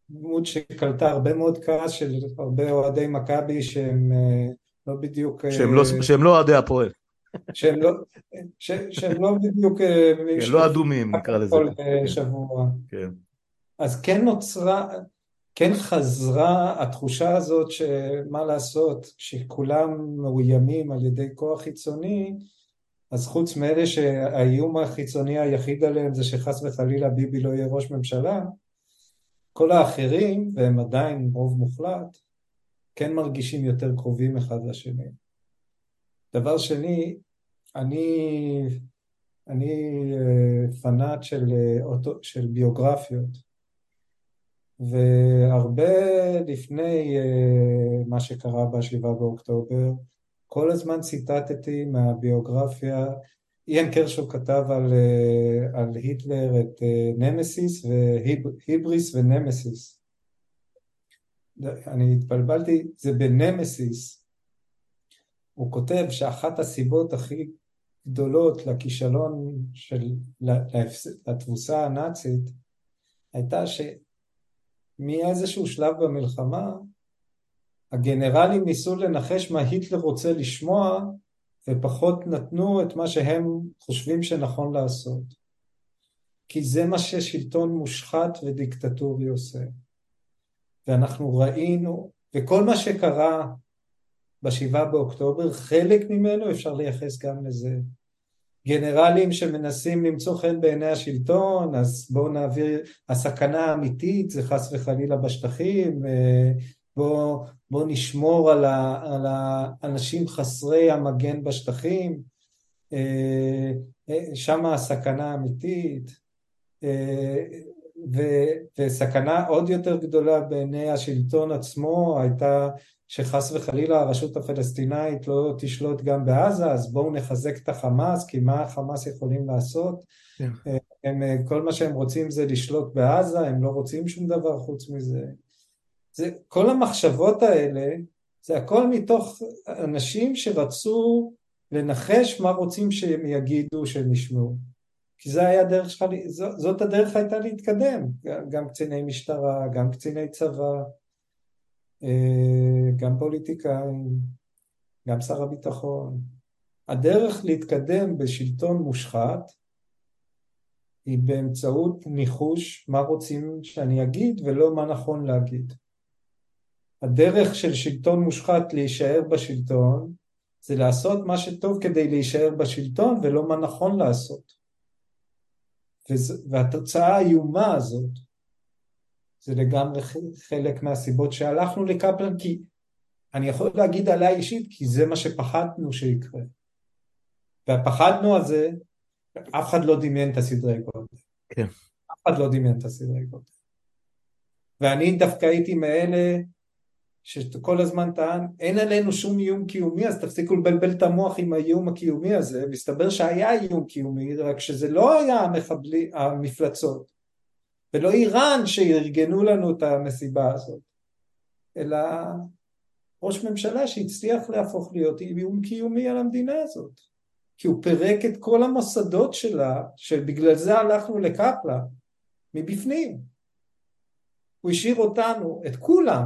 דמות שקלטה הרבה מאוד כעס של הרבה אוהדי מכבי שהם אה, לא בדיוק... אה, שהם לא, שהם לא אוהדי הפועל. שהם לא, ש, שהם לא בדיוק... כן, לא אדומים נקרא לזה. כל שבוע. כן. אז כן נוצרה, כן חזרה התחושה הזאת שמה לעשות, כשכולם מאוימים על ידי כוח חיצוני, אז חוץ מאלה שהאיום החיצוני היחיד עליהם זה שחס וחלילה ביבי לא יהיה ראש ממשלה, כל האחרים, והם עדיין רוב מוחלט, כן מרגישים יותר קרובים אחד לשני. דבר שני, אני, אני אה, פנאט של, אה, של ביוגרפיות. והרבה לפני uh, מה שקרה בשבעה באוקטובר, כל הזמן ציטטתי מהביוגרפיה איין קרשו כתב על, על היטלר את נמסיס והיבריס ונמסיס. אני התבלבלתי, זה בנמסיס. הוא כותב שאחת הסיבות הכי גדולות לכישלון של, לתבוסה הנאצית הייתה שמאיזשהו שלב במלחמה הגנרלים ניסו לנחש מה היטלר רוצה לשמוע ופחות נתנו את מה שהם חושבים שנכון לעשות. כי זה מה ששלטון מושחת ודיקטטורי עושה. ואנחנו ראינו, וכל מה שקרה בשבעה באוקטובר, חלק ממנו אפשר לייחס גם לזה. גנרלים שמנסים למצוא חן בעיני השלטון, אז בואו נעביר, הסכנה האמיתית זה חס וחלילה בשטחים, אה, בואו בוא נשמור על, ה, על האנשים חסרי המגן בשטחים, אה, אה, שם הסכנה האמיתית, ו, וסכנה עוד יותר גדולה בעיני השלטון עצמו הייתה שחס וחלילה הרשות הפלסטינאית לא תשלוט גם בעזה, אז בואו נחזק את החמאס, כי מה החמאס יכולים לעשות? כן. הם, כל מה שהם רוצים זה לשלוט בעזה, הם לא רוצים שום דבר חוץ מזה. זה, כל המחשבות האלה, זה הכל מתוך אנשים שרצו לנחש מה רוצים שהם יגידו שהם ישמעו. כי זה היה הדרך שלך, זאת הדרך הייתה להתקדם, גם קציני משטרה, גם קציני צבא, אה, גם פוליטיקאים, גם שר הביטחון. הדרך להתקדם בשלטון מושחת היא באמצעות ניחוש מה רוצים שאני אגיד ולא מה נכון להגיד. הדרך של שלטון מושחת להישאר בשלטון זה לעשות מה שטוב כדי להישאר בשלטון ולא מה נכון לעשות. והתוצאה האיומה הזאת זה לגמרי חלק מהסיבות שהלכנו לקפלן, כי אני יכול להגיד עליי אישית, כי זה מה שפחדנו שיקרה. והפחדנו הזה, אף אחד לא דמיין את הסדרי גודל. כן. אף אחד לא דמיין את הסדרי גודל. ואני דווקא הייתי מאלה שכל הזמן טען, אין עלינו שום איום קיומי, אז תפסיקו לבלבל את המוח עם האיום הקיומי הזה. מסתבר שהיה איום קיומי, רק שזה לא היה המחבלי, המפלצות. ולא איראן שארגנו לנו את המסיבה הזאת, אלא ראש ממשלה שהצליח להפוך להיות איום קיומי על המדינה הזאת, כי הוא פירק את כל המוסדות שלה, שבגלל זה הלכנו לקפלה, מבפנים. הוא השאיר אותנו, את כולם,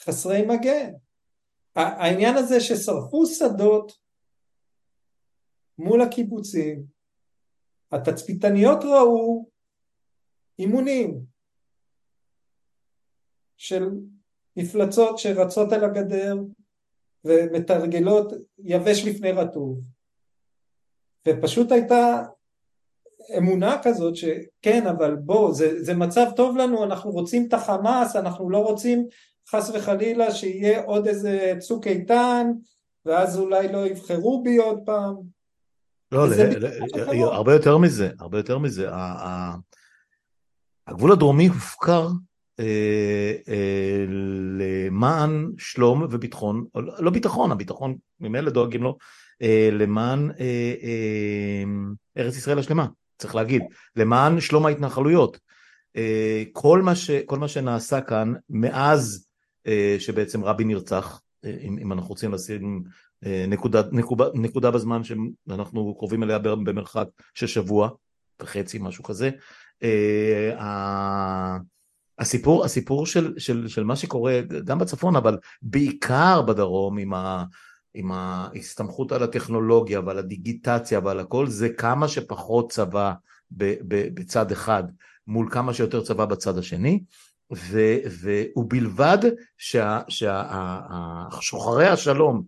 חסרי מגן. העניין הזה ששרפו שדות מול הקיבוצים, התצפיתניות ראו אימונים של מפלצות שרצות על הגדר ומתרגלות יבש לפני רטוב. ופשוט הייתה אמונה כזאת שכן, אבל בוא, זה, זה מצב טוב לנו, אנחנו רוצים את החמאס, אנחנו לא רוצים חס וחלילה שיהיה עוד איזה צוק איתן, ואז אולי לא יבחרו בי עוד פעם. לא, ל, ל, ל, הרבה יותר מזה, הרבה יותר מזה. הגבול הדרומי הופקר אה, אה, למען שלום וביטחון, לא, ביטחון, הביטחון ממילא דואגים לו, אה, למען אה, אה, ארץ ישראל השלמה, צריך להגיד, למען שלום ההתנחלויות. אה, כל, מה ש, כל מה שנעשה כאן מאז אה, שבעצם רבין נרצח, אה, אם, אם אנחנו רוצים לשים אה, נקודה, נקודה, נקודה בזמן שאנחנו קרובים אליה במרחק של שבוע וחצי, משהו כזה, הסיפור, הסיפור של, של, של מה שקורה גם בצפון, אבל בעיקר בדרום עם, ה, עם ההסתמכות על הטכנולוגיה ועל הדיגיטציה ועל הכל, זה כמה שפחות צבא ב, ב, בצד אחד מול כמה שיותר צבא בצד השני, ו, ו, ובלבד ששוחרי השלום,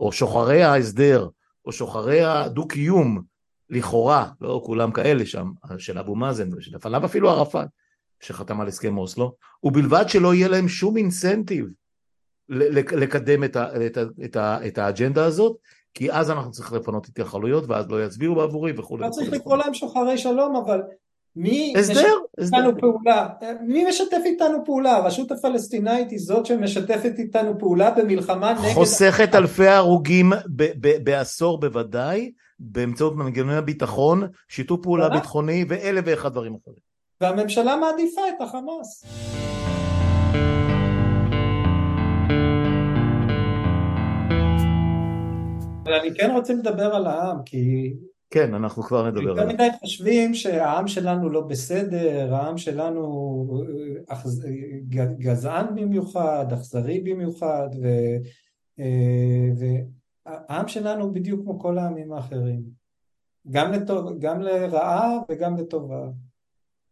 או שוחרי ההסדר, או שוחרי הדו-קיום, לכאורה, לא כולם כאלה שם, של אבו מאזן ושלפניו אפילו ערפאת, שחתם על הסכם אוסלו, ובלבד שלא יהיה להם שום אינסנטיב לקדם את, ה, את, ה, את, ה, את האג'נדה הזאת, כי אז אנחנו צריכים לפנות התייחלויות ואז לא יצביעו בעבורי וכולי. לא צריך לקרוא להם שוחרי שלום, אבל מי הסדר, משתף. איתנו פעולה? מי משתף איתנו פעולה? הרשות הפלסטינאית היא זאת שמשתפת איתנו פעולה במלחמה נגד... חוסכת אלפי הרוגים בעשור בוודאי, באמצעות מנגנוני הביטחון, שיתוף פעולה ביטחוני ואלף ואחד דברים אחרים. והממשלה מעדיפה את החמאס. אבל אני כן רוצה לדבר על העם, כי... כן, אנחנו כבר נדבר עליו. יותר מדי חושבים שהעם שלנו לא בסדר, העם שלנו גזען במיוחד, אכזרי במיוחד, והעם שלנו הוא בדיוק כמו כל העמים האחרים. גם, לטוב, גם לרעה וגם לטובה.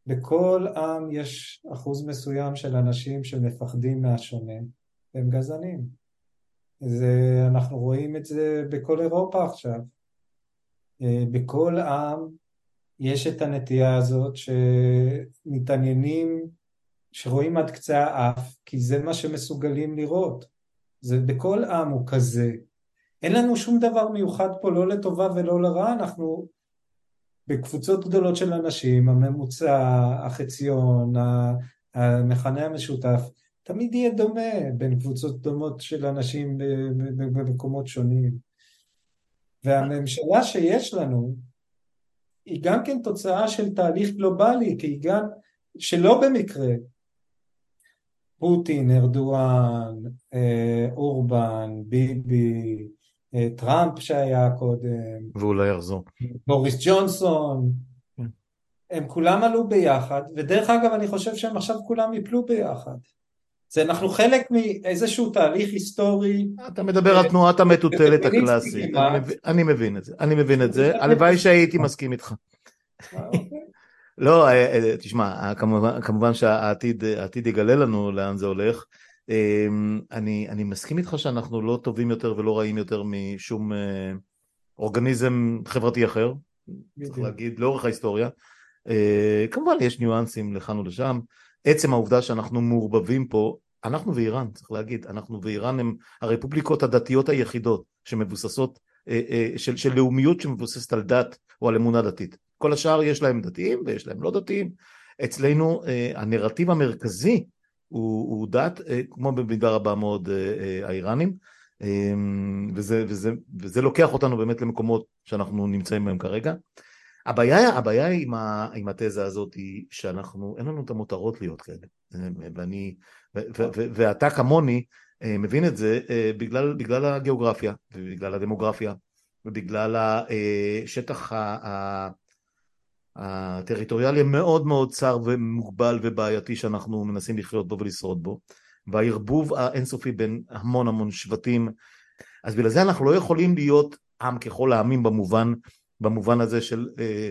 בכל עם יש אחוז מסוים של אנשים שמפחדים מהשונה, והם גזענים. זה, אנחנו רואים את זה בכל אירופה עכשיו. אה, בכל עם יש את הנטייה הזאת שמתעניינים, שרואים עד קצה האף, כי זה מה שמסוגלים לראות. זה בכל עם הוא כזה. אין לנו שום דבר מיוחד פה, לא לטובה ולא לרע, אנחנו בקבוצות גדולות של אנשים, הממוצע, החציון, המכנה המשותף, תמיד יהיה דומה בין קבוצות דומות של אנשים במקומות שונים. והממשלה שיש לנו היא גם כן תוצאה של תהליך גלובלי, כי היא גם, שלא במקרה, פוטין, ארדואן, אה, אורבן, ביבי, אה, טראמפ שהיה קודם, ואולי יחזור, בוריס ג'ונסון, כן. הם כולם עלו ביחד, ודרך אגב אני חושב שהם עכשיו כולם יפלו ביחד. זה אנחנו חלק מאיזשהו תהליך היסטורי. אתה מדבר על תנועת המטוטלת הקלאסית, אני מבין את זה, אני מבין את זה, הלוואי שהייתי מסכים איתך. אוקיי. לא, אה, אה, תשמע, כמובן שהעתיד יגלה לנו לאן זה הולך. אמ, אני, אני מסכים איתך שאנחנו לא טובים יותר ולא רעים יותר משום אה, אורגניזם חברתי אחר, צריך להגיד, לאורך ההיסטוריה. כמובן יש ניואנסים לכאן ולשם. עצם העובדה שאנחנו מעורבבים פה, אנחנו ואיראן, צריך להגיד, אנחנו ואיראן הם הרפובליקות הדתיות היחידות שמבוססות, אה, אה, של, של לאומיות שמבוססת על דת או על אמונה דתית. כל השאר יש להם דתיים ויש להם לא דתיים. אצלנו אה, הנרטיב המרכזי הוא, הוא דת, כמו במידה רבה מאוד האיראנים, וזה, וזה, וזה לוקח אותנו באמת למקומות שאנחנו נמצאים בהם כרגע. הבעיה, הבעיה עם, ה, עם התזה הזאת היא שאנחנו, אין לנו את המותרות להיות כאלה. ואני, ו, ו, ו, ואתה כמוני אה, מבין את זה אה, בגלל, בגלל הגיאוגרפיה, ובגלל הדמוגרפיה, ובגלל השטח אה, הטריטוריאלי המאוד מאוד צר ומוגבל ובעייתי שאנחנו מנסים לחיות בו ולשרוד בו, והערבוב האינסופי בין המון המון שבטים. אז בגלל זה אנחנו לא יכולים להיות עם ככל העמים במובן במובן הזה של אה,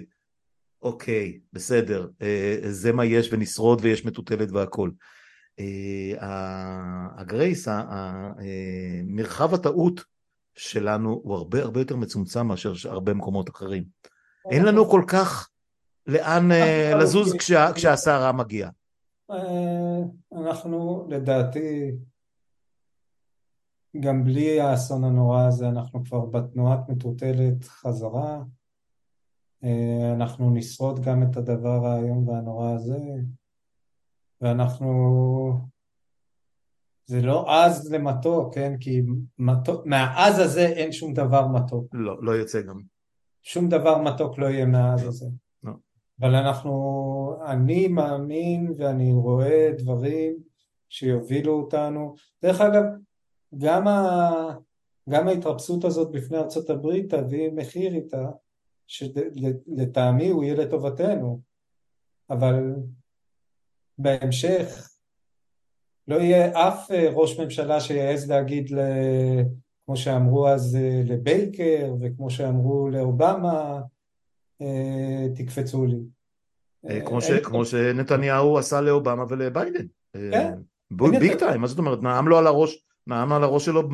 אוקיי, בסדר, אה, זה מה יש ונשרוד ויש מטוטלת והכל. אה, הגרייס, מרחב הטעות שלנו הוא הרבה הרבה יותר מצומצם מאשר הרבה מקומות אחרים. אין לנו כל כך לאן לזוז כשהסערה מגיעה. אנחנו לדעתי גם בלי האסון הנורא הזה אנחנו כבר בתנועת מטוטלת חזרה, אה, אנחנו נשרוד גם את הדבר האיום והנורא הזה, ואנחנו... זה לא עז למתוק, כן? כי מתוק, מהעז הזה אין שום דבר מתוק. לא, לא יוצא גם. שום דבר מתוק לא יהיה מהעז לא, הזה. אבל אנחנו, אני מאמין ואני רואה דברים שיובילו אותנו. דרך אגב, גם, ה, גם ההתרפסות הזאת בפני ארצות הברית תביא מחיר איתה, שלטעמי הוא יהיה לטובתנו, אבל בהמשך לא יהיה אף אה, ראש ממשלה שיעז להגיד, כמו שאמרו אז אה, לבייקר וכמו שאמרו לאובמה, תקפצו לי. כמו, ש, כמו שנתניהו עשה לאובמה ולביידן. כן. ביג טיים, מה זאת אומרת? נעם לו על הראש נעם על הראש שלו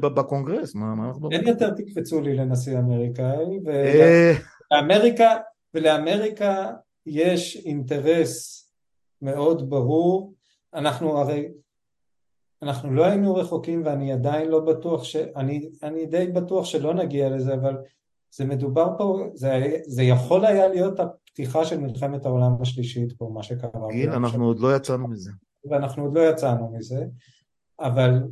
בקונגרס, מה, מה אנחנו... אין יותר תקפצו לי לנשיא אמריקאי, אה. ולאמריקה, ולאמריקה יש אינטרס מאוד ברור, אנחנו הרי, אנחנו לא היינו רחוקים ואני עדיין לא בטוח, ש, אני, אני די בטוח שלא נגיע לזה, אבל זה מדובר פה, זה, זה יכול היה להיות הפתיחה של מלחמת העולם השלישית פה, מה שקרה. גיל, אנחנו עוד לא יצאנו מזה. ואנחנו עוד לא יצאנו מזה, אבל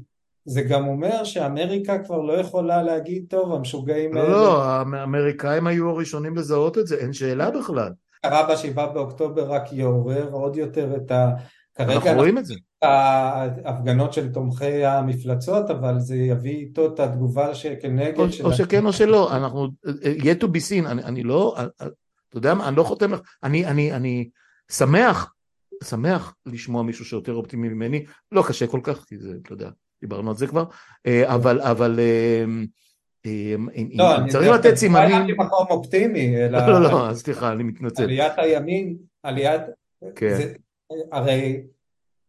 זה גם אומר שאמריקה כבר לא יכולה להגיד, טוב, המשוגעים לא, האלה... לא, לא, האמריקאים היו הראשונים לזהות את זה, אין שאלה בכלל. קרה בשבעה באוקטובר רק יעורר עוד יותר את ה... אנחנו רואים את זה. ההפגנות של תומכי המפלצות, אבל זה יביא איתו את התגובה שכנגד... או, של... או שכן או שלא, אנחנו... yet to be seen, אני, אני לא... אתה יודע מה, אני לא חותם לך... אני, אני, אני שמח, שמח לשמוע מישהו שיותר אופטימי ממני, לא קשה כל כך, כי זה, אתה יודע, דיברנו על זה כבר, אה, אבל... אבל אה, אה, לא, צריך לתת סימנים... לא, אני מקום אופטימי, אלא... לא, לא, לא, סליחה, אני מתנצל. עליית הימין, עליית... כן. הרי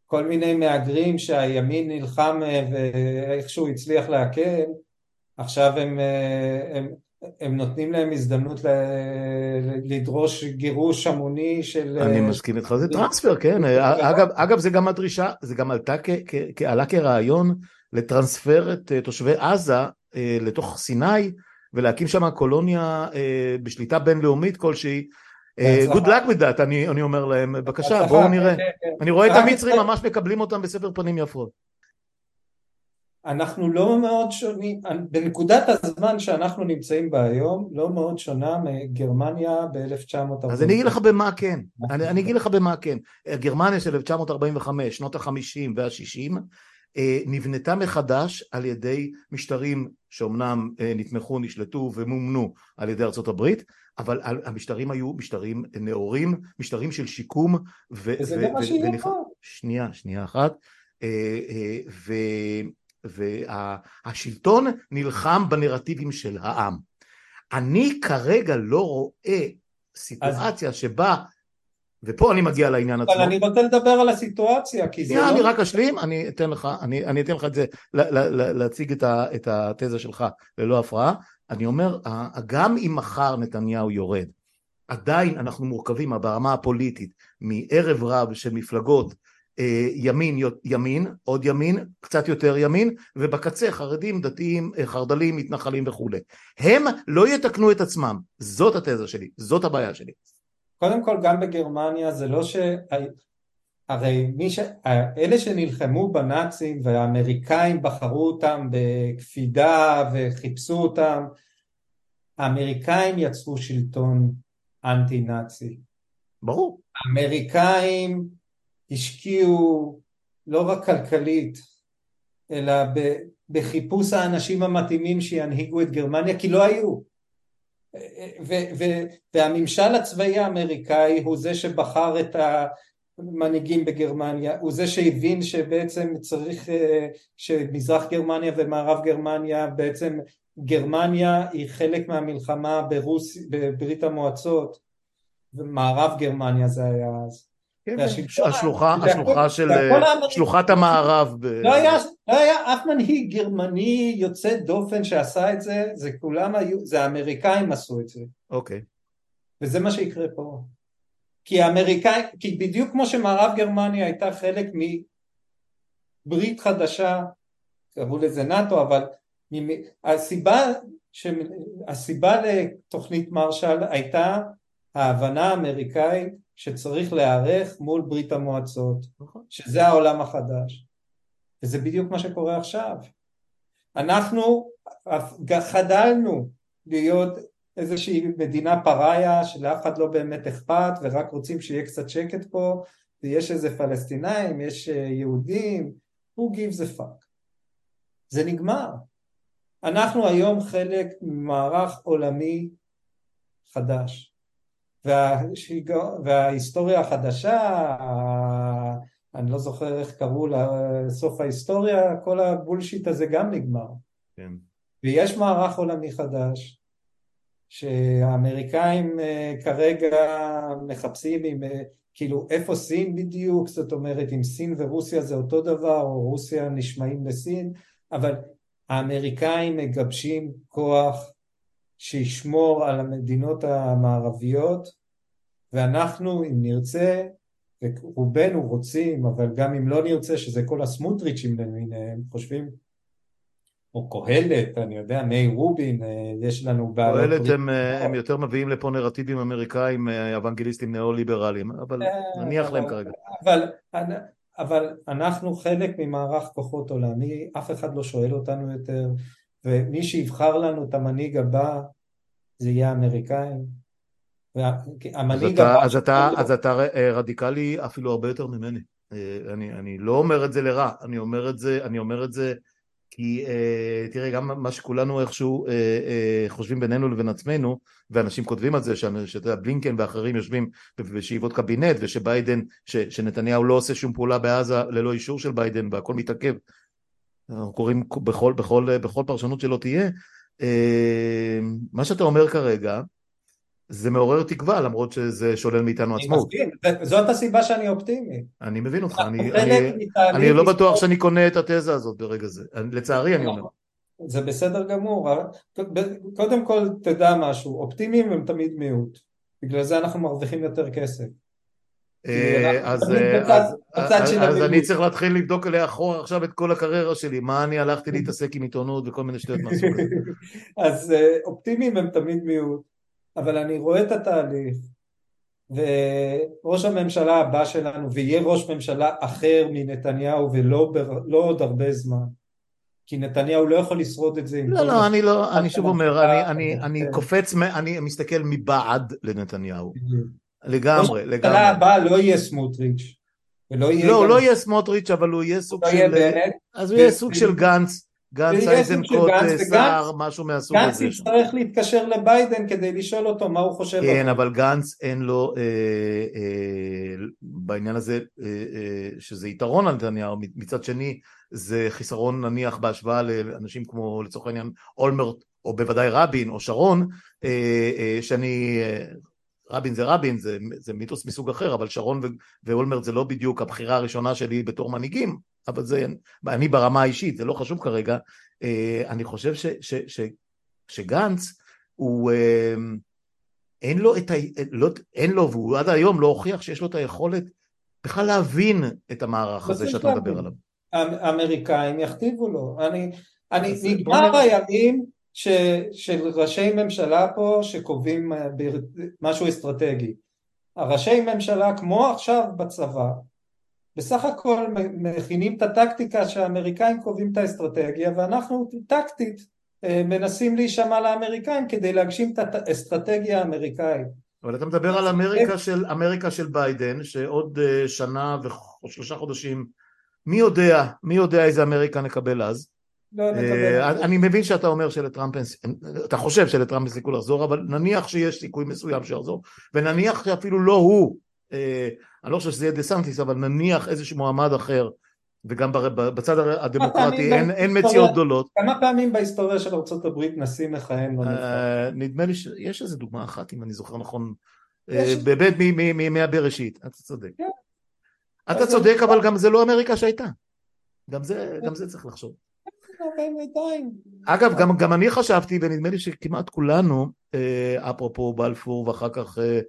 כל מיני מהגרים שהימין נלחם ואיכשהו הצליח להקל, עכשיו הם, הם, הם נותנים להם הזדמנות לדרוש גירוש המוני של... אני מסכים איתך, זה טרנספר, כן. אגב, אגב, זה גם הדרישה, זה גם עלתה, עלה כרעיון לטרנספר את תושבי עזה אה, לתוך סיני ולהקים שם קולוניה אה, בשליטה בינלאומית כלשהי. Luck with that, אני, אומר להם, בבקשה, בואו נראה. כן, כן. אני רואה את המצרים ממש מקבלים אותם בספר פנים יפות. אנחנו לא מאוד שונים, בנקודת הזמן שאנחנו נמצאים בה היום, לא מאוד שונה מגרמניה ב-1945. אז אני אגיד לך במה כן, אני, אני אגיד לך במה כן. גרמניה של 1945, שנות ה-50 וה-60, אה, נבנתה מחדש על ידי משטרים שאומנם אה, נתמכו, נשלטו ומומנו על ידי ארצות הברית, אבל המשטרים היו משטרים נאורים, משטרים של שיקום. וזה גם מה שיהיה פה. שנייה, שנייה אחת. אה, והשלטון נלחם בנרטיבים של העם. אני כרגע לא רואה סיטואציה שבה ופה אני מגיע לעניין עצמו. אבל אני רוצה לדבר על הסיטואציה, כי זה לא... אני רק אשלים, אני אתן לך, אני, אני אתן לך את זה, להציג את, ה, את התזה שלך ללא הפרעה. אני אומר, גם אם מחר נתניהו יורד, עדיין אנחנו מורכבים ברמה הפוליטית מערב רב של מפלגות אה, ימין, ימין, עוד ימין, קצת יותר ימין, ובקצה חרדים, דתיים, אה, חרד"לים, מתנחלים וכולי. הם לא יתקנו את עצמם, זאת התזה שלי, זאת הבעיה שלי. קודם כל גם בגרמניה זה לא ש... הרי מי ש... אלה שנלחמו בנאצים והאמריקאים בחרו אותם בקפידה וחיפשו אותם, האמריקאים יצרו שלטון אנטי נאצי. ברור. האמריקאים השקיעו לא רק כלכלית, אלא בחיפוש האנשים המתאימים שינהיגו את גרמניה, כי לא היו. ו- ו- והממשל הצבאי האמריקאי הוא זה שבחר את המנהיגים בגרמניה, הוא זה שהבין שבעצם צריך, אה, שמזרח גרמניה ומערב גרמניה, בעצם גרמניה היא חלק מהמלחמה ברוס, בברית המועצות, ומערב גרמניה זה היה אז. כן, השלוחה, השלוחה של, שלוחת המערב. לא לא היה אף מנהיג גרמני יוצא דופן שעשה את זה, זה כולם היו, זה האמריקאים עשו את זה. אוקיי. וזה מה שיקרה פה. כי האמריקאים, כי בדיוק כמו שמערב גרמניה הייתה חלק מברית חדשה, קראו לזה נאט"ו, אבל הסיבה, הסיבה לתוכנית מרשל הייתה ההבנה האמריקאית שצריך להיערך מול ברית המועצות, נכון. שזה העולם החדש. וזה בדיוק מה שקורה עכשיו. אנחנו חדלנו להיות איזושהי מדינה פראיה שלאף אחד לא באמת אכפת ורק רוצים שיהיה קצת שקט פה ויש איזה פלסטינאים, יש אה, יהודים, who gives a fuck. זה נגמר. אנחנו היום חלק ממערך עולמי חדש. וההיסטוריה החדשה, אני לא זוכר איך קראו לסוף ההיסטוריה, כל הבולשיט הזה גם נגמר. כן. ויש מערך עולמי חדש, שהאמריקאים אה, כרגע מחפשים עם, אה, כאילו איפה סין בדיוק, זאת אומרת אם סין ורוסיה זה אותו דבר, או רוסיה נשמעים לסין, אבל האמריקאים מגבשים כוח שישמור על המדינות המערביות ואנחנו אם נרצה ורובנו רוצים אבל גם אם לא נרצה שזה כל הסמוטריצ'ים למיניהם חושבים או קהלת, אני יודע, מי רובין, אה, יש לנו בעיות... קהלת הם, אה, הם יותר מביאים לפה נרטיבים אמריקאים, אה, אוונגליסטים ניאו-ליברליים, אבל נניח להם כרגע. אבל אבל אנחנו חלק ממערך כוחות עולמי, אף אחד לא שואל אותנו יותר, ומי שיבחר לנו את המנהיג הבא זה יהיה האמריקאים. המנהיג הבא... אז אתה, אז אתה רדיקלי אפילו הרבה יותר ממני. אני, אני לא אומר את זה לרע, אני אומר את זה, אני אומר את זה כי uh, תראה גם מה שכולנו איכשהו uh, uh, חושבים בינינו לבין עצמנו ואנשים כותבים על זה שאתה יודע בלינקן ואחרים יושבים בשאיבות קבינט ושביידן ש, שנתניהו לא עושה שום פעולה בעזה ללא אישור של ביידן והכל מתעכב. אנחנו קוראים בכל, בכל, בכל פרשנות שלא תהיה. מה שאתה אומר כרגע זה מעורר תקווה למרות שזה שולל מאיתנו עצמאות. זאת הסיבה שאני אופטימי. אני מבין אותך, אני, אני, אני לא בטוח שאני קונה את התזה הזאת ברגע זה, לצערי אני אומר. זה בסדר גמור, קודם כל תדע משהו, אופטימיים הם תמיד מיעוט, בגלל זה אנחנו מרוויחים יותר כסף. אה, אז אני צריך להתחיל לבדוק לאחור עכשיו את כל הקריירה שלי, מה אני הלכתי להתעסק עם עיתונות וכל מיני שטויות מהסוג הזה. אז אה, אופטימיים הם תמיד מיעוט. אבל אני רואה את התהליך וראש הממשלה הבא שלנו ויהיה ראש ממשלה אחר מנתניהו ולא בר, לא עוד הרבה זמן כי נתניהו לא יכול לשרוד את זה לא לא אני לא אני שוב אומר אני, אני, אני כן. קופץ אני מסתכל מבעד לנתניהו. לגמרי לגמרי. ראש הממשלה הבא לא יהיה סמוטריץ' לא, גם... לא יהיה סמוטריץ' אבל הוא יהיה סוג לא של... אז הוא יהיה סוג של גנץ גנץ איזנקוט, סער, משהו מהסוג גנץ הזה. גנץ יצטרך להתקשר לביידן כדי לשאול אותו מה הוא חושב. כן, אבל גנץ אין לו אה, אה, בעניין הזה, אה, אה, שזה יתרון על נתניהו, מצד שני זה חיסרון נניח בהשוואה לאנשים כמו לצורך העניין אולמרט, או בוודאי רבין או שרון, אה, אה, שאני... רבין זה רבין, זה, זה מיתוס מסוג אחר, אבל שרון ואולמרט זה לא בדיוק הבחירה הראשונה שלי בתור מנהיגים, אבל זה, אני ברמה האישית, זה לא חשוב כרגע, אה, אני חושב ש, ש, ש, שגנץ הוא, אה, אין לו את ה... לא, אין לו, והוא עד היום לא הוכיח שיש לו את היכולת בכלל להבין את המערך הזה שאתה מדבר עליו. האמריקאים יכתיבו לו, אני, אני נגמר הימים ש, של ראשי ממשלה פה שקובעים אה, משהו אסטרטגי. הראשי ממשלה כמו עכשיו בצבא בסך הכל מכינים את הטקטיקה שהאמריקאים קובעים את האסטרטגיה ואנחנו טקטית אה, מנסים להישמע לאמריקאים כדי להגשים את האסטרטגיה האמריקאית. אבל אתה מדבר על אמריקה של, אמריקה של ביידן שעוד אה, שנה ושלושה חודשים מי יודע, מי יודע איזה אמריקה נקבל אז? לא. אה, אני מבין שאתה אומר שלטראמפ אין, אתה חושב שלטראמפ אין סיכוי לחזור אבל נניח שיש סיכוי מסוים שיחזור ונניח שאפילו לא הוא אני לא חושב שזה יהיה דה סנטיס, אבל נניח איזשהו מועמד אחר, וגם בצד הדמוקרטי אין, אין מציאות גדולות. כמה פעמים בהיסטוריה של ארה"ב נשיא מכהן לא נבחר? נדמה לי שיש איזה דוגמה אחת, אם אני זוכר נכון, אה, באמת מימי הבראשית, אתה צודק. כן. אתה צודק, אבל גם זה לא אמריקה שהייתה. גם זה צריך לחשוב. אגב, גם, גם אני חשבתי, ונדמה לי שכמעט כולנו, אה, אפרופו בלפור ואחר כך אה,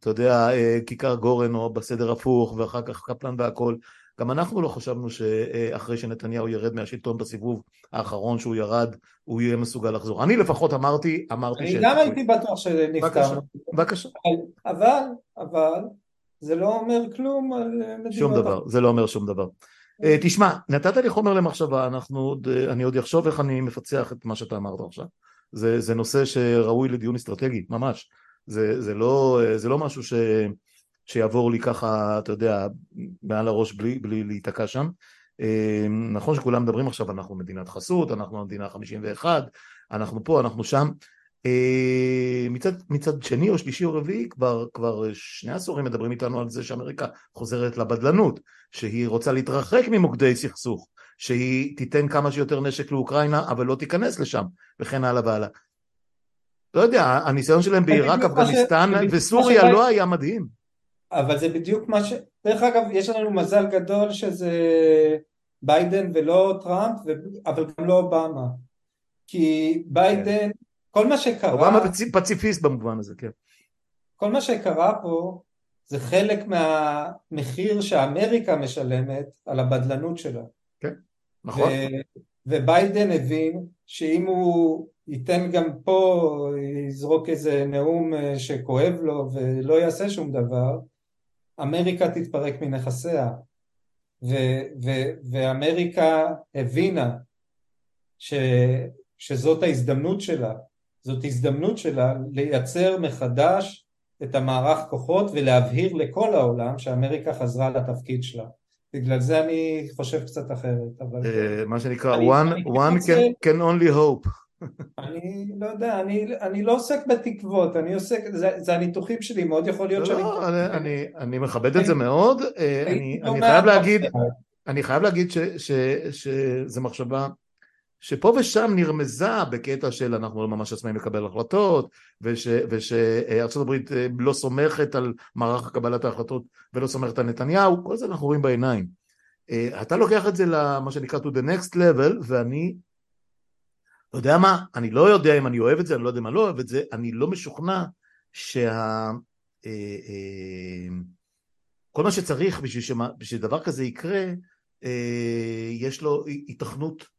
אתה יודע, אה, כיכר גורן או בסדר הפוך, ואחר כך קפלן והכל. גם אנחנו לא חשבנו שאחרי שנתניהו ירד מהשלטון בסיבוב האחרון שהוא ירד, הוא יהיה מסוגל לחזור. אני לפחות אמרתי, אמרתי ש... אני גם הייתי בטוח שנפטר. בבקשה. אבל, אבל, זה לא אומר כלום על מדינות... שום דבר, זה לא אומר שום דבר. אה, תשמע, נתת לי חומר למחשבה, אנחנו עוד, אה, אני עוד אחשוב איך אני מפצח את מה שאתה אמרת עכשיו. זה, זה נושא שראוי לדיון אסטרטגי, ממש. זה, זה, לא, זה לא משהו ש, שיעבור לי ככה, אתה יודע, מעל הראש בלי, בלי להיתקע שם. אה, נכון שכולם מדברים עכשיו, אנחנו מדינת חסות, אנחנו המדינה 51, אנחנו פה, אנחנו שם. אה, מצד, מצד שני או שלישי או רביעי כבר, כבר שני עשורים מדברים איתנו על זה שאמריקה חוזרת לבדלנות, שהיא רוצה להתרחק ממוקדי סכסוך, שהיא תיתן כמה שיותר נשק לאוקראינה אבל לא תיכנס לשם וכן הלאה והלאה. לא יודע, הניסיון שלהם בעיראק, אפגניסטן וסוריה לא היה מדהים. אבל זה בדיוק מה ש... דרך אגב, יש לנו מזל גדול שזה ביידן ולא טראמפ, ו... אבל גם לא אובמה. כי ביידן, כל מה שקרה... אובמה פציפיסט במובן הזה, כן. כל מה שקרה פה זה חלק מהמחיר שאמריקה משלמת על הבדלנות שלה. כן, נכון. ו... וביידן הבין שאם הוא ייתן גם פה, יזרוק איזה נאום אה, שכואב לו ולא יעשה שום דבר, אמריקה תתפרק מנכסיה. ו- ו- ואמריקה הבינה ש- שזאת ההזדמנות שלה, זאת הזדמנות שלה לייצר מחדש את המערך כוחות ולהבהיר לכל העולם שאמריקה חזרה לתפקיד שלה. בגלל זה אני חושב קצת אחרת, אבל... אה, מה שנקרא, one, one can, can only hope. אני לא יודע, אני, אני לא עוסק בתקוות, אני עוסק, זה, זה הניתוחים שלי, מאוד יכול להיות לא, שאני... לא, אני, אני, אני מכבד את זה מאוד, אה, אני, אני חייב להגיד, אני חייב להגיד שזו מחשבה שפה ושם נרמזה בקטע של אנחנו לא ממש עצמאים לקבל החלטות ושארצות הברית אה, לא סומכת על מערך קבלת ההחלטות ולא סומכת על נתניהו, כל זה אנחנו רואים בעיניים. אה, אתה לוקח את זה למה שנקרא to the next level ואני לא יודע מה, אני לא יודע אם אני אוהב את זה, אני לא יודע אם אני לא אוהב את זה, אני לא משוכנע שה... אה, כל מה שצריך בשביל, שמה, בשביל דבר כזה יקרה, יש לו היתכנות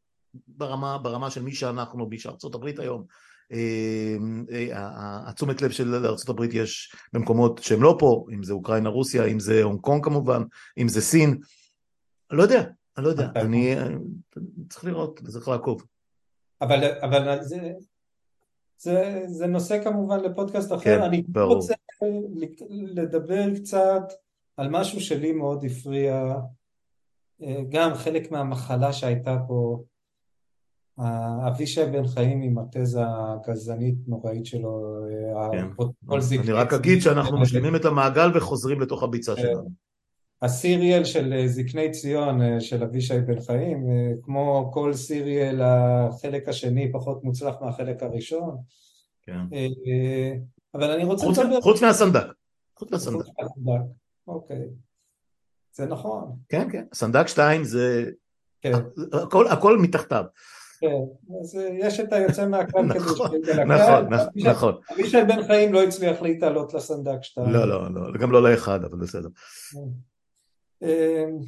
ברמה, ברמה של מי שאנחנו, מי שארצות הברית היום, אה, אה, התשומת לב של ארצות הברית יש במקומות שהם לא פה, אם זה אוקראינה רוסיה, אם זה הונג קונג כמובן, אם זה סין, לא יודע, אני לא יודע, אני צריך לראות, צריך לעקוב. אבל, אבל זה, זה, זה נושא כמובן לפודקאסט אחר, כן, אני ברור. רוצה לדבר קצת על משהו שלי מאוד הפריע, אה, גם חלק מהמחלה שהייתה פה אבישי בן חיים עם התזה הגזענית נוראית שלו, כן. אני רק אגיד שאנחנו משלימים את המעגל וחוזרים לתוך הביצה שלנו. הסיריאל של זקני ציון של אבישי בן חיים, כמו כל סיריאל החלק השני פחות מוצלח מהחלק הראשון. כן. אבל אני רוצה לדבר... חוץ מהסנדק. חוץ מהסנדק. אוקיי. זה נכון. כן, כן. סנדק 2 זה... כן. הכל, הכל מתחתיו. כן, אז אה, יש את היוצא מהכלל כדי נכון, נכון, נכון. אבישי בן חיים לא הצליח להתעלות לסנדק 2. לא, לא, לא, גם לא לאחד, אבל בסדר. אמ,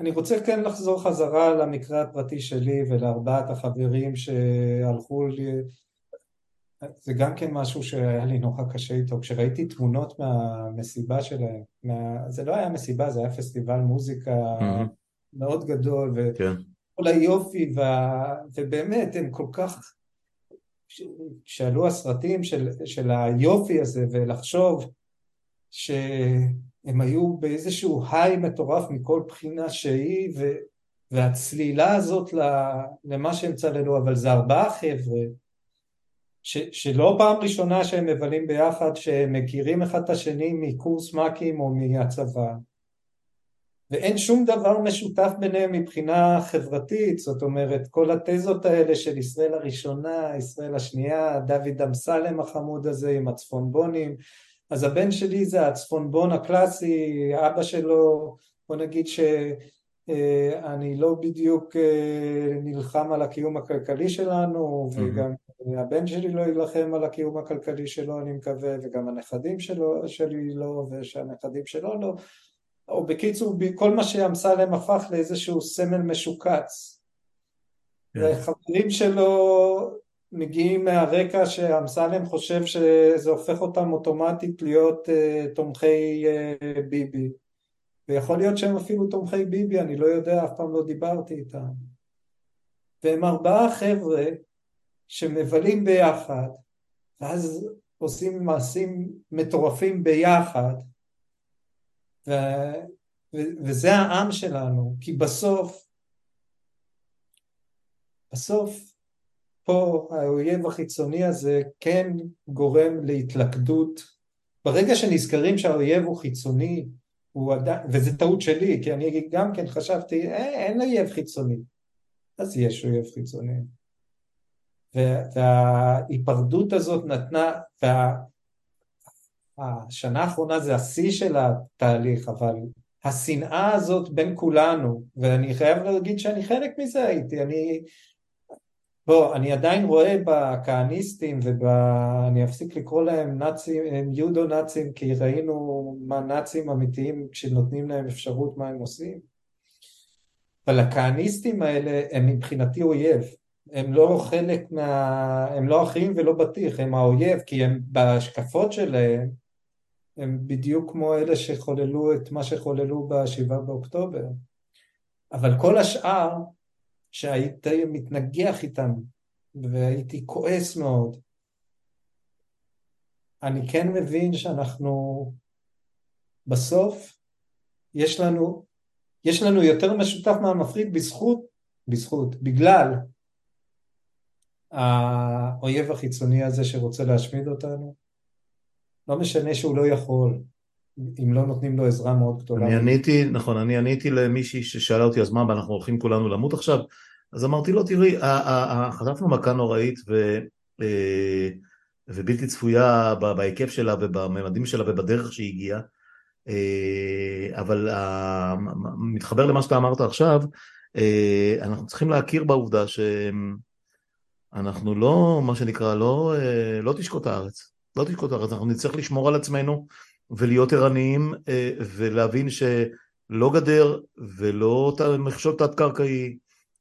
אני רוצה כן לחזור חזרה למקרה הפרטי שלי ולארבעת החברים שהלכו לי, זה גם כן משהו שהיה לי נורא קשה איתו, כשראיתי תמונות מהמסיבה שלהם, מה... זה לא היה מסיבה, זה היה פסטיבל מוזיקה מאוד גדול, ו... כן. כל היופי, וה... ובאמת הם כל כך, כשעלו הסרטים של, של היופי הזה ולחשוב שהם היו באיזשהו היי מטורף מכל בחינה שהיא ו... והצלילה הזאת למה שהם צללו, אבל זה ארבעה חבר'ה ש, שלא פעם ראשונה שהם מבלים ביחד, שהם מכירים אחד את השני מקורס מ"כים או מהצבא ואין שום דבר משותף ביניהם מבחינה חברתית, זאת אומרת כל התזות האלה של ישראל הראשונה, ישראל השנייה, דוד אמסלם החמוד הזה עם הצפונבונים, אז הבן שלי זה הצפונבון הקלאסי, אבא שלו, בוא נגיד שאני לא בדיוק אה, נלחם על הקיום הכלכלי שלנו, וגם הבן שלי לא יילחם על הקיום הכלכלי שלו אני מקווה, וגם הנכדים שלו, שלי לא, ושהנכדים שלו לא, או בקיצור כל מה שאמסלם הפך לאיזשהו סמל משוקץ. כן. וחברים שלו מגיעים מהרקע שאמסלם חושב שזה הופך אותם אוטומטית להיות uh, תומכי uh, ביבי. ויכול להיות שהם אפילו תומכי ביבי, אני לא יודע, אף פעם לא דיברתי איתם. והם ארבעה חבר'ה שמבלים ביחד, ואז עושים מעשים מטורפים ביחד, ו, ו, וזה העם שלנו, כי בסוף, בסוף פה האויב החיצוני הזה כן גורם להתלכדות. ברגע שנזכרים שהאויב הוא חיצוני, הוא עדיין, וזה טעות שלי, כי אני גם כן חשבתי, אה, אין אויב חיצוני. אז יש אויב חיצוני. וההיפרדות הזאת נתנה, וה, השנה האחרונה זה השיא של התהליך, אבל השנאה הזאת בין כולנו, ואני חייב להגיד שאני חלק מזה הייתי, אני... בוא, אני עדיין רואה בכהניסטים ואני אפסיק לקרוא להם נאצים, הם יודו נאצים כי ראינו מה נאצים אמיתיים כשנותנים להם אפשרות מה הם עושים. אבל הכהניסטים האלה הם מבחינתי אויב, הם לא חלק מה... הם לא אחים ולא בטיח, הם האויב כי הם בהשקפות שלהם הם בדיוק כמו אלה שחוללו את מה שחוללו בשבעה באוקטובר. אבל כל השאר, שהייתי מתנגח איתם, והייתי כועס מאוד, אני כן מבין שאנחנו בסוף יש לנו, יש לנו יותר משותף מהמפריד בזכות, בזכות, בגלל האויב החיצוני הזה שרוצה להשמיד אותנו. לא משנה שהוא לא יכול, אם לא נותנים לו עזרה מאוד גדולה. אני עניתי, נכון, אני עניתי למישהי ששאלה אותי, אז מה, אנחנו הולכים כולנו למות עכשיו? אז אמרתי לו, תראי, חטפנו מכה נוראית ו, אה, ובלתי צפויה בהיקף שלה ובממדים שלה ובדרך שהיא הגיעה, אה, אבל מתחבר למה שאתה אמרת עכשיו, אה, אנחנו צריכים להכיר בעובדה שאנחנו לא, מה שנקרא, לא, לא תשקוט הארץ, לא תשקוט הארץ, אנחנו נצטרך לשמור על עצמנו ולהיות ערניים ולהבין שלא גדר ולא מכשול תת-קרקעי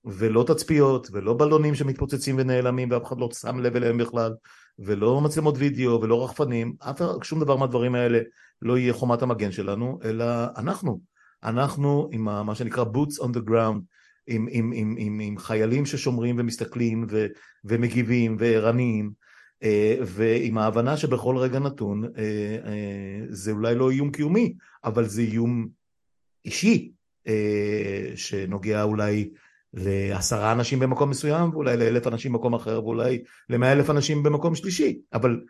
ולא תצפיות, ולא בלונים שמתפוצצים ונעלמים ואף אחד לא שם לב אליהם בכלל, ולא מצלמות וידאו ולא רחפנים, אף שום דבר מהדברים האלה לא יהיה חומת המגן שלנו, אלא אנחנו. אנחנו עם מה שנקרא boots on the ground, עם, עם, עם, עם, עם חיילים ששומרים ומסתכלים ו, ומגיבים וערניים, אה, ועם ההבנה שבכל רגע נתון אה, אה, זה אולי לא איום קיומי, אבל זה איום אישי, שנוגע אולי לעשרה אנשים במקום מסוים, ואולי לאלף אנשים במקום אחר, ואולי למאה אלף אנשים במקום שלישי, אבל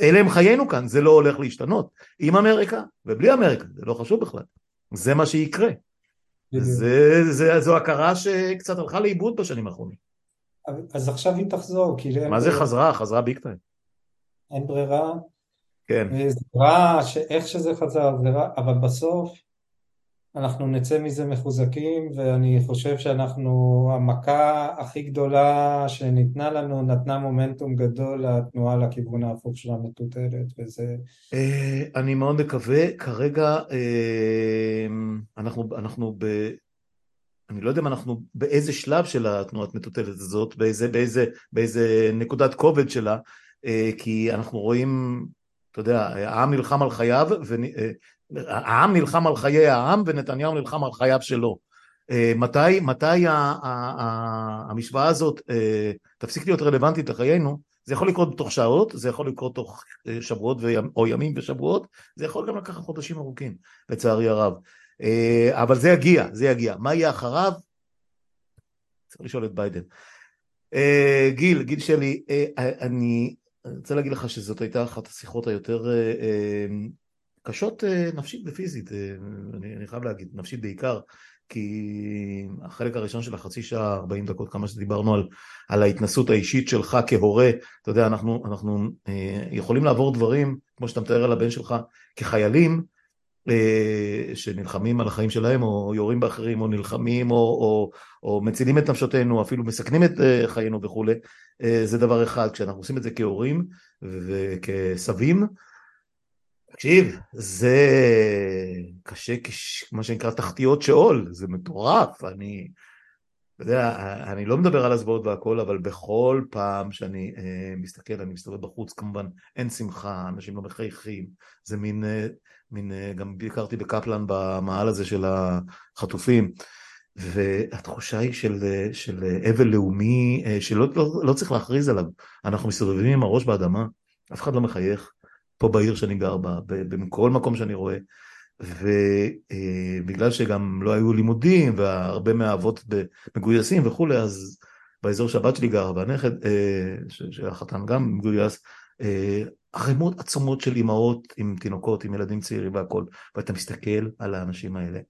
אלה הם חיינו כאן, זה לא הולך להשתנות. עם אמריקה ובלי אמריקה, זה לא חשוב בכלל. זה מה שיקרה. זה, זה, זו הכרה שקצת הלכה לאיבוד בשנים האחרונות. אז עכשיו היא תחזור, כי... מה זה חזרה? חזרה ביג טיים. אין ברירה. כן. זה רע, שאיך שזה חזר, זה רע, אבל בסוף אנחנו נצא מזה מחוזקים ואני חושב שאנחנו, המכה הכי גדולה שניתנה לנו נתנה מומנטום גדול לתנועה לכיוון ההפוך של המטוטלת וזה... אה, אני מאוד מקווה, כרגע אה, אנחנו, אנחנו ב... אני לא יודע אם אנחנו באיזה שלב של התנועת מטוטלת הזאת, באיזה, באיזה, באיזה נקודת כובד שלה, אה, כי אנחנו רואים, אתה יודע, העם נלחם על חייו העם נלחם על חיי העם ונתניהו נלחם על חייו שלו. אה, מתי, מתי המשוואה הזאת אה, תפסיק להיות רלוונטית לחיינו? זה יכול לקרות בתוך שעות, זה יכול לקרות תוך אה, שבועות או ימים ושבועות, זה יכול גם לקחת חודשים ארוכים, לצערי הרב. אבל זה יגיע, זה יגיע. מה יהיה אחריו? צריך לשאול את ביידן. גיל, גיל שלי, אני רוצה להגיד לך שזאת הייתה אחת השיחות היותר קשות אה, נפשית ופיזית, אה, אני, חייב להגיד, נפשית בעיקר, כי החלק הראשון של החצי שעה, 40 דקות, כמה שדיברנו על, על ההתנסות האישית שלך כהורה, אתה יודע, אנחנו, אנחנו אה, יכולים לעבור דברים, כמו שאתה מתאר על הבן שלך, כחיילים, אה, שנלחמים על החיים שלהם, או יורים באחרים, או נלחמים, או, או, או מצילים את נפשותינו, אפילו מסכנים את אה, חיינו וכולי, אה, זה דבר אחד. כשאנחנו עושים את זה כהורים וכסבים, תקשיב, זה קשה, מה שנקרא תחתיות שאול, זה מטורף, אני, אתה יודע, אני לא מדבר על הזוועות והכל, אבל בכל פעם שאני אה, מסתכל, אני מסתובב בחוץ, כמובן אין שמחה, אנשים לא מחייכים, זה מין, אה, מין, אה, גם ביקרתי בקפלן במעל הזה של החטופים, והתחושה היא של, של אבל לאומי אה, שלא לא, לא צריך להכריז עליו, אנחנו מסתובבים עם הראש באדמה, אף אחד לא מחייך, פה בעיר שאני גר בה, בכל מקום שאני רואה, ובגלל שגם לא היו לימודים והרבה מהאבות מגויסים וכולי, אז באזור שהבת שלי גרה והנכד, אה, שהחתן גם מגויס, ערימות אה, עצומות של אימהות עם תינוקות, עם ילדים צעירים והכל, ואתה מסתכל על האנשים האלה,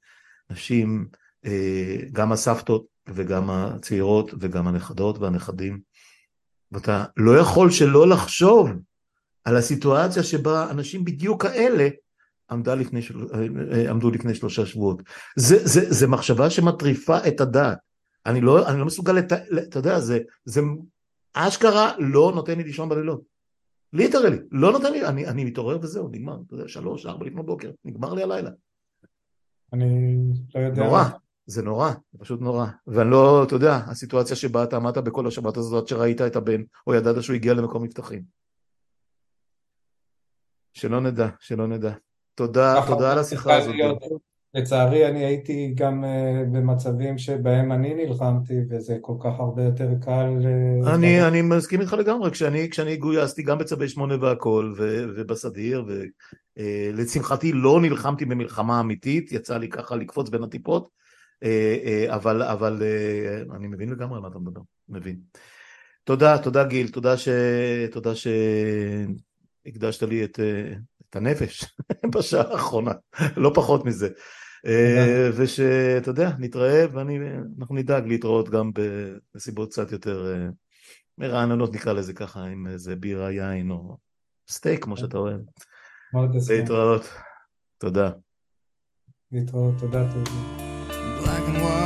נשים, אה, גם הסבתות וגם הצעירות וגם הנכדות והנכדים, ואתה לא יכול שלא לחשוב על הסיטואציה שבה אנשים בדיוק כאלה לפני, עמדו לפני שלושה שבועות. זה, זה, זה מחשבה שמטריפה את הדעת. אני לא, אני לא מסוגל. אתה יודע, זה, זה אשכרה לא נותן לי לישון בלילות. ליטרלי, לא נותן לי, אני, אני מתעורר וזהו, נגמר, אתה יודע, שלוש, ארבע לפנות בוקר, נגמר לי הלילה. אני לא יודע. נורא, זה נורא, זה פשוט נורא. ואני לא, אתה יודע, הסיטואציה שבה אתה עמדת בכל השבת הזאת שראית את הבן, או ידעת שהוא הגיע למקום מבטחים. שלא נדע, שלא נדע. תודה, תודה על השיחה הזאת. לצערי אני הייתי גם uh, במצבים שבהם אני נלחמתי וזה כל כך הרבה יותר קל. Uh, אני, אני מסכים איתך לגמרי, כשאני, כשאני גויסתי גם בצווי שמונה והכל ו, ובסדיר ולשמחתי uh, לא נלחמתי במלחמה אמיתית, יצא לי ככה לקפוץ בין הטיפות uh, uh, אבל, אבל uh, אני מבין לגמרי על מה אתה מדבר, מבין. תודה, תודה גיל, תודה, ש... תודה שהקדשת לי את, את הנפש בשעה האחרונה, לא פחות מזה. אה, ושאתה יודע, נתראה ואנחנו נדאג להתראות גם בנסיבות קצת יותר אה, מרעננות נקרא לזה ככה, עם איזה בירה, יין או סטייק כמו שאתה אוהב. להתראות. תודה. להתראות, תודה, תודה.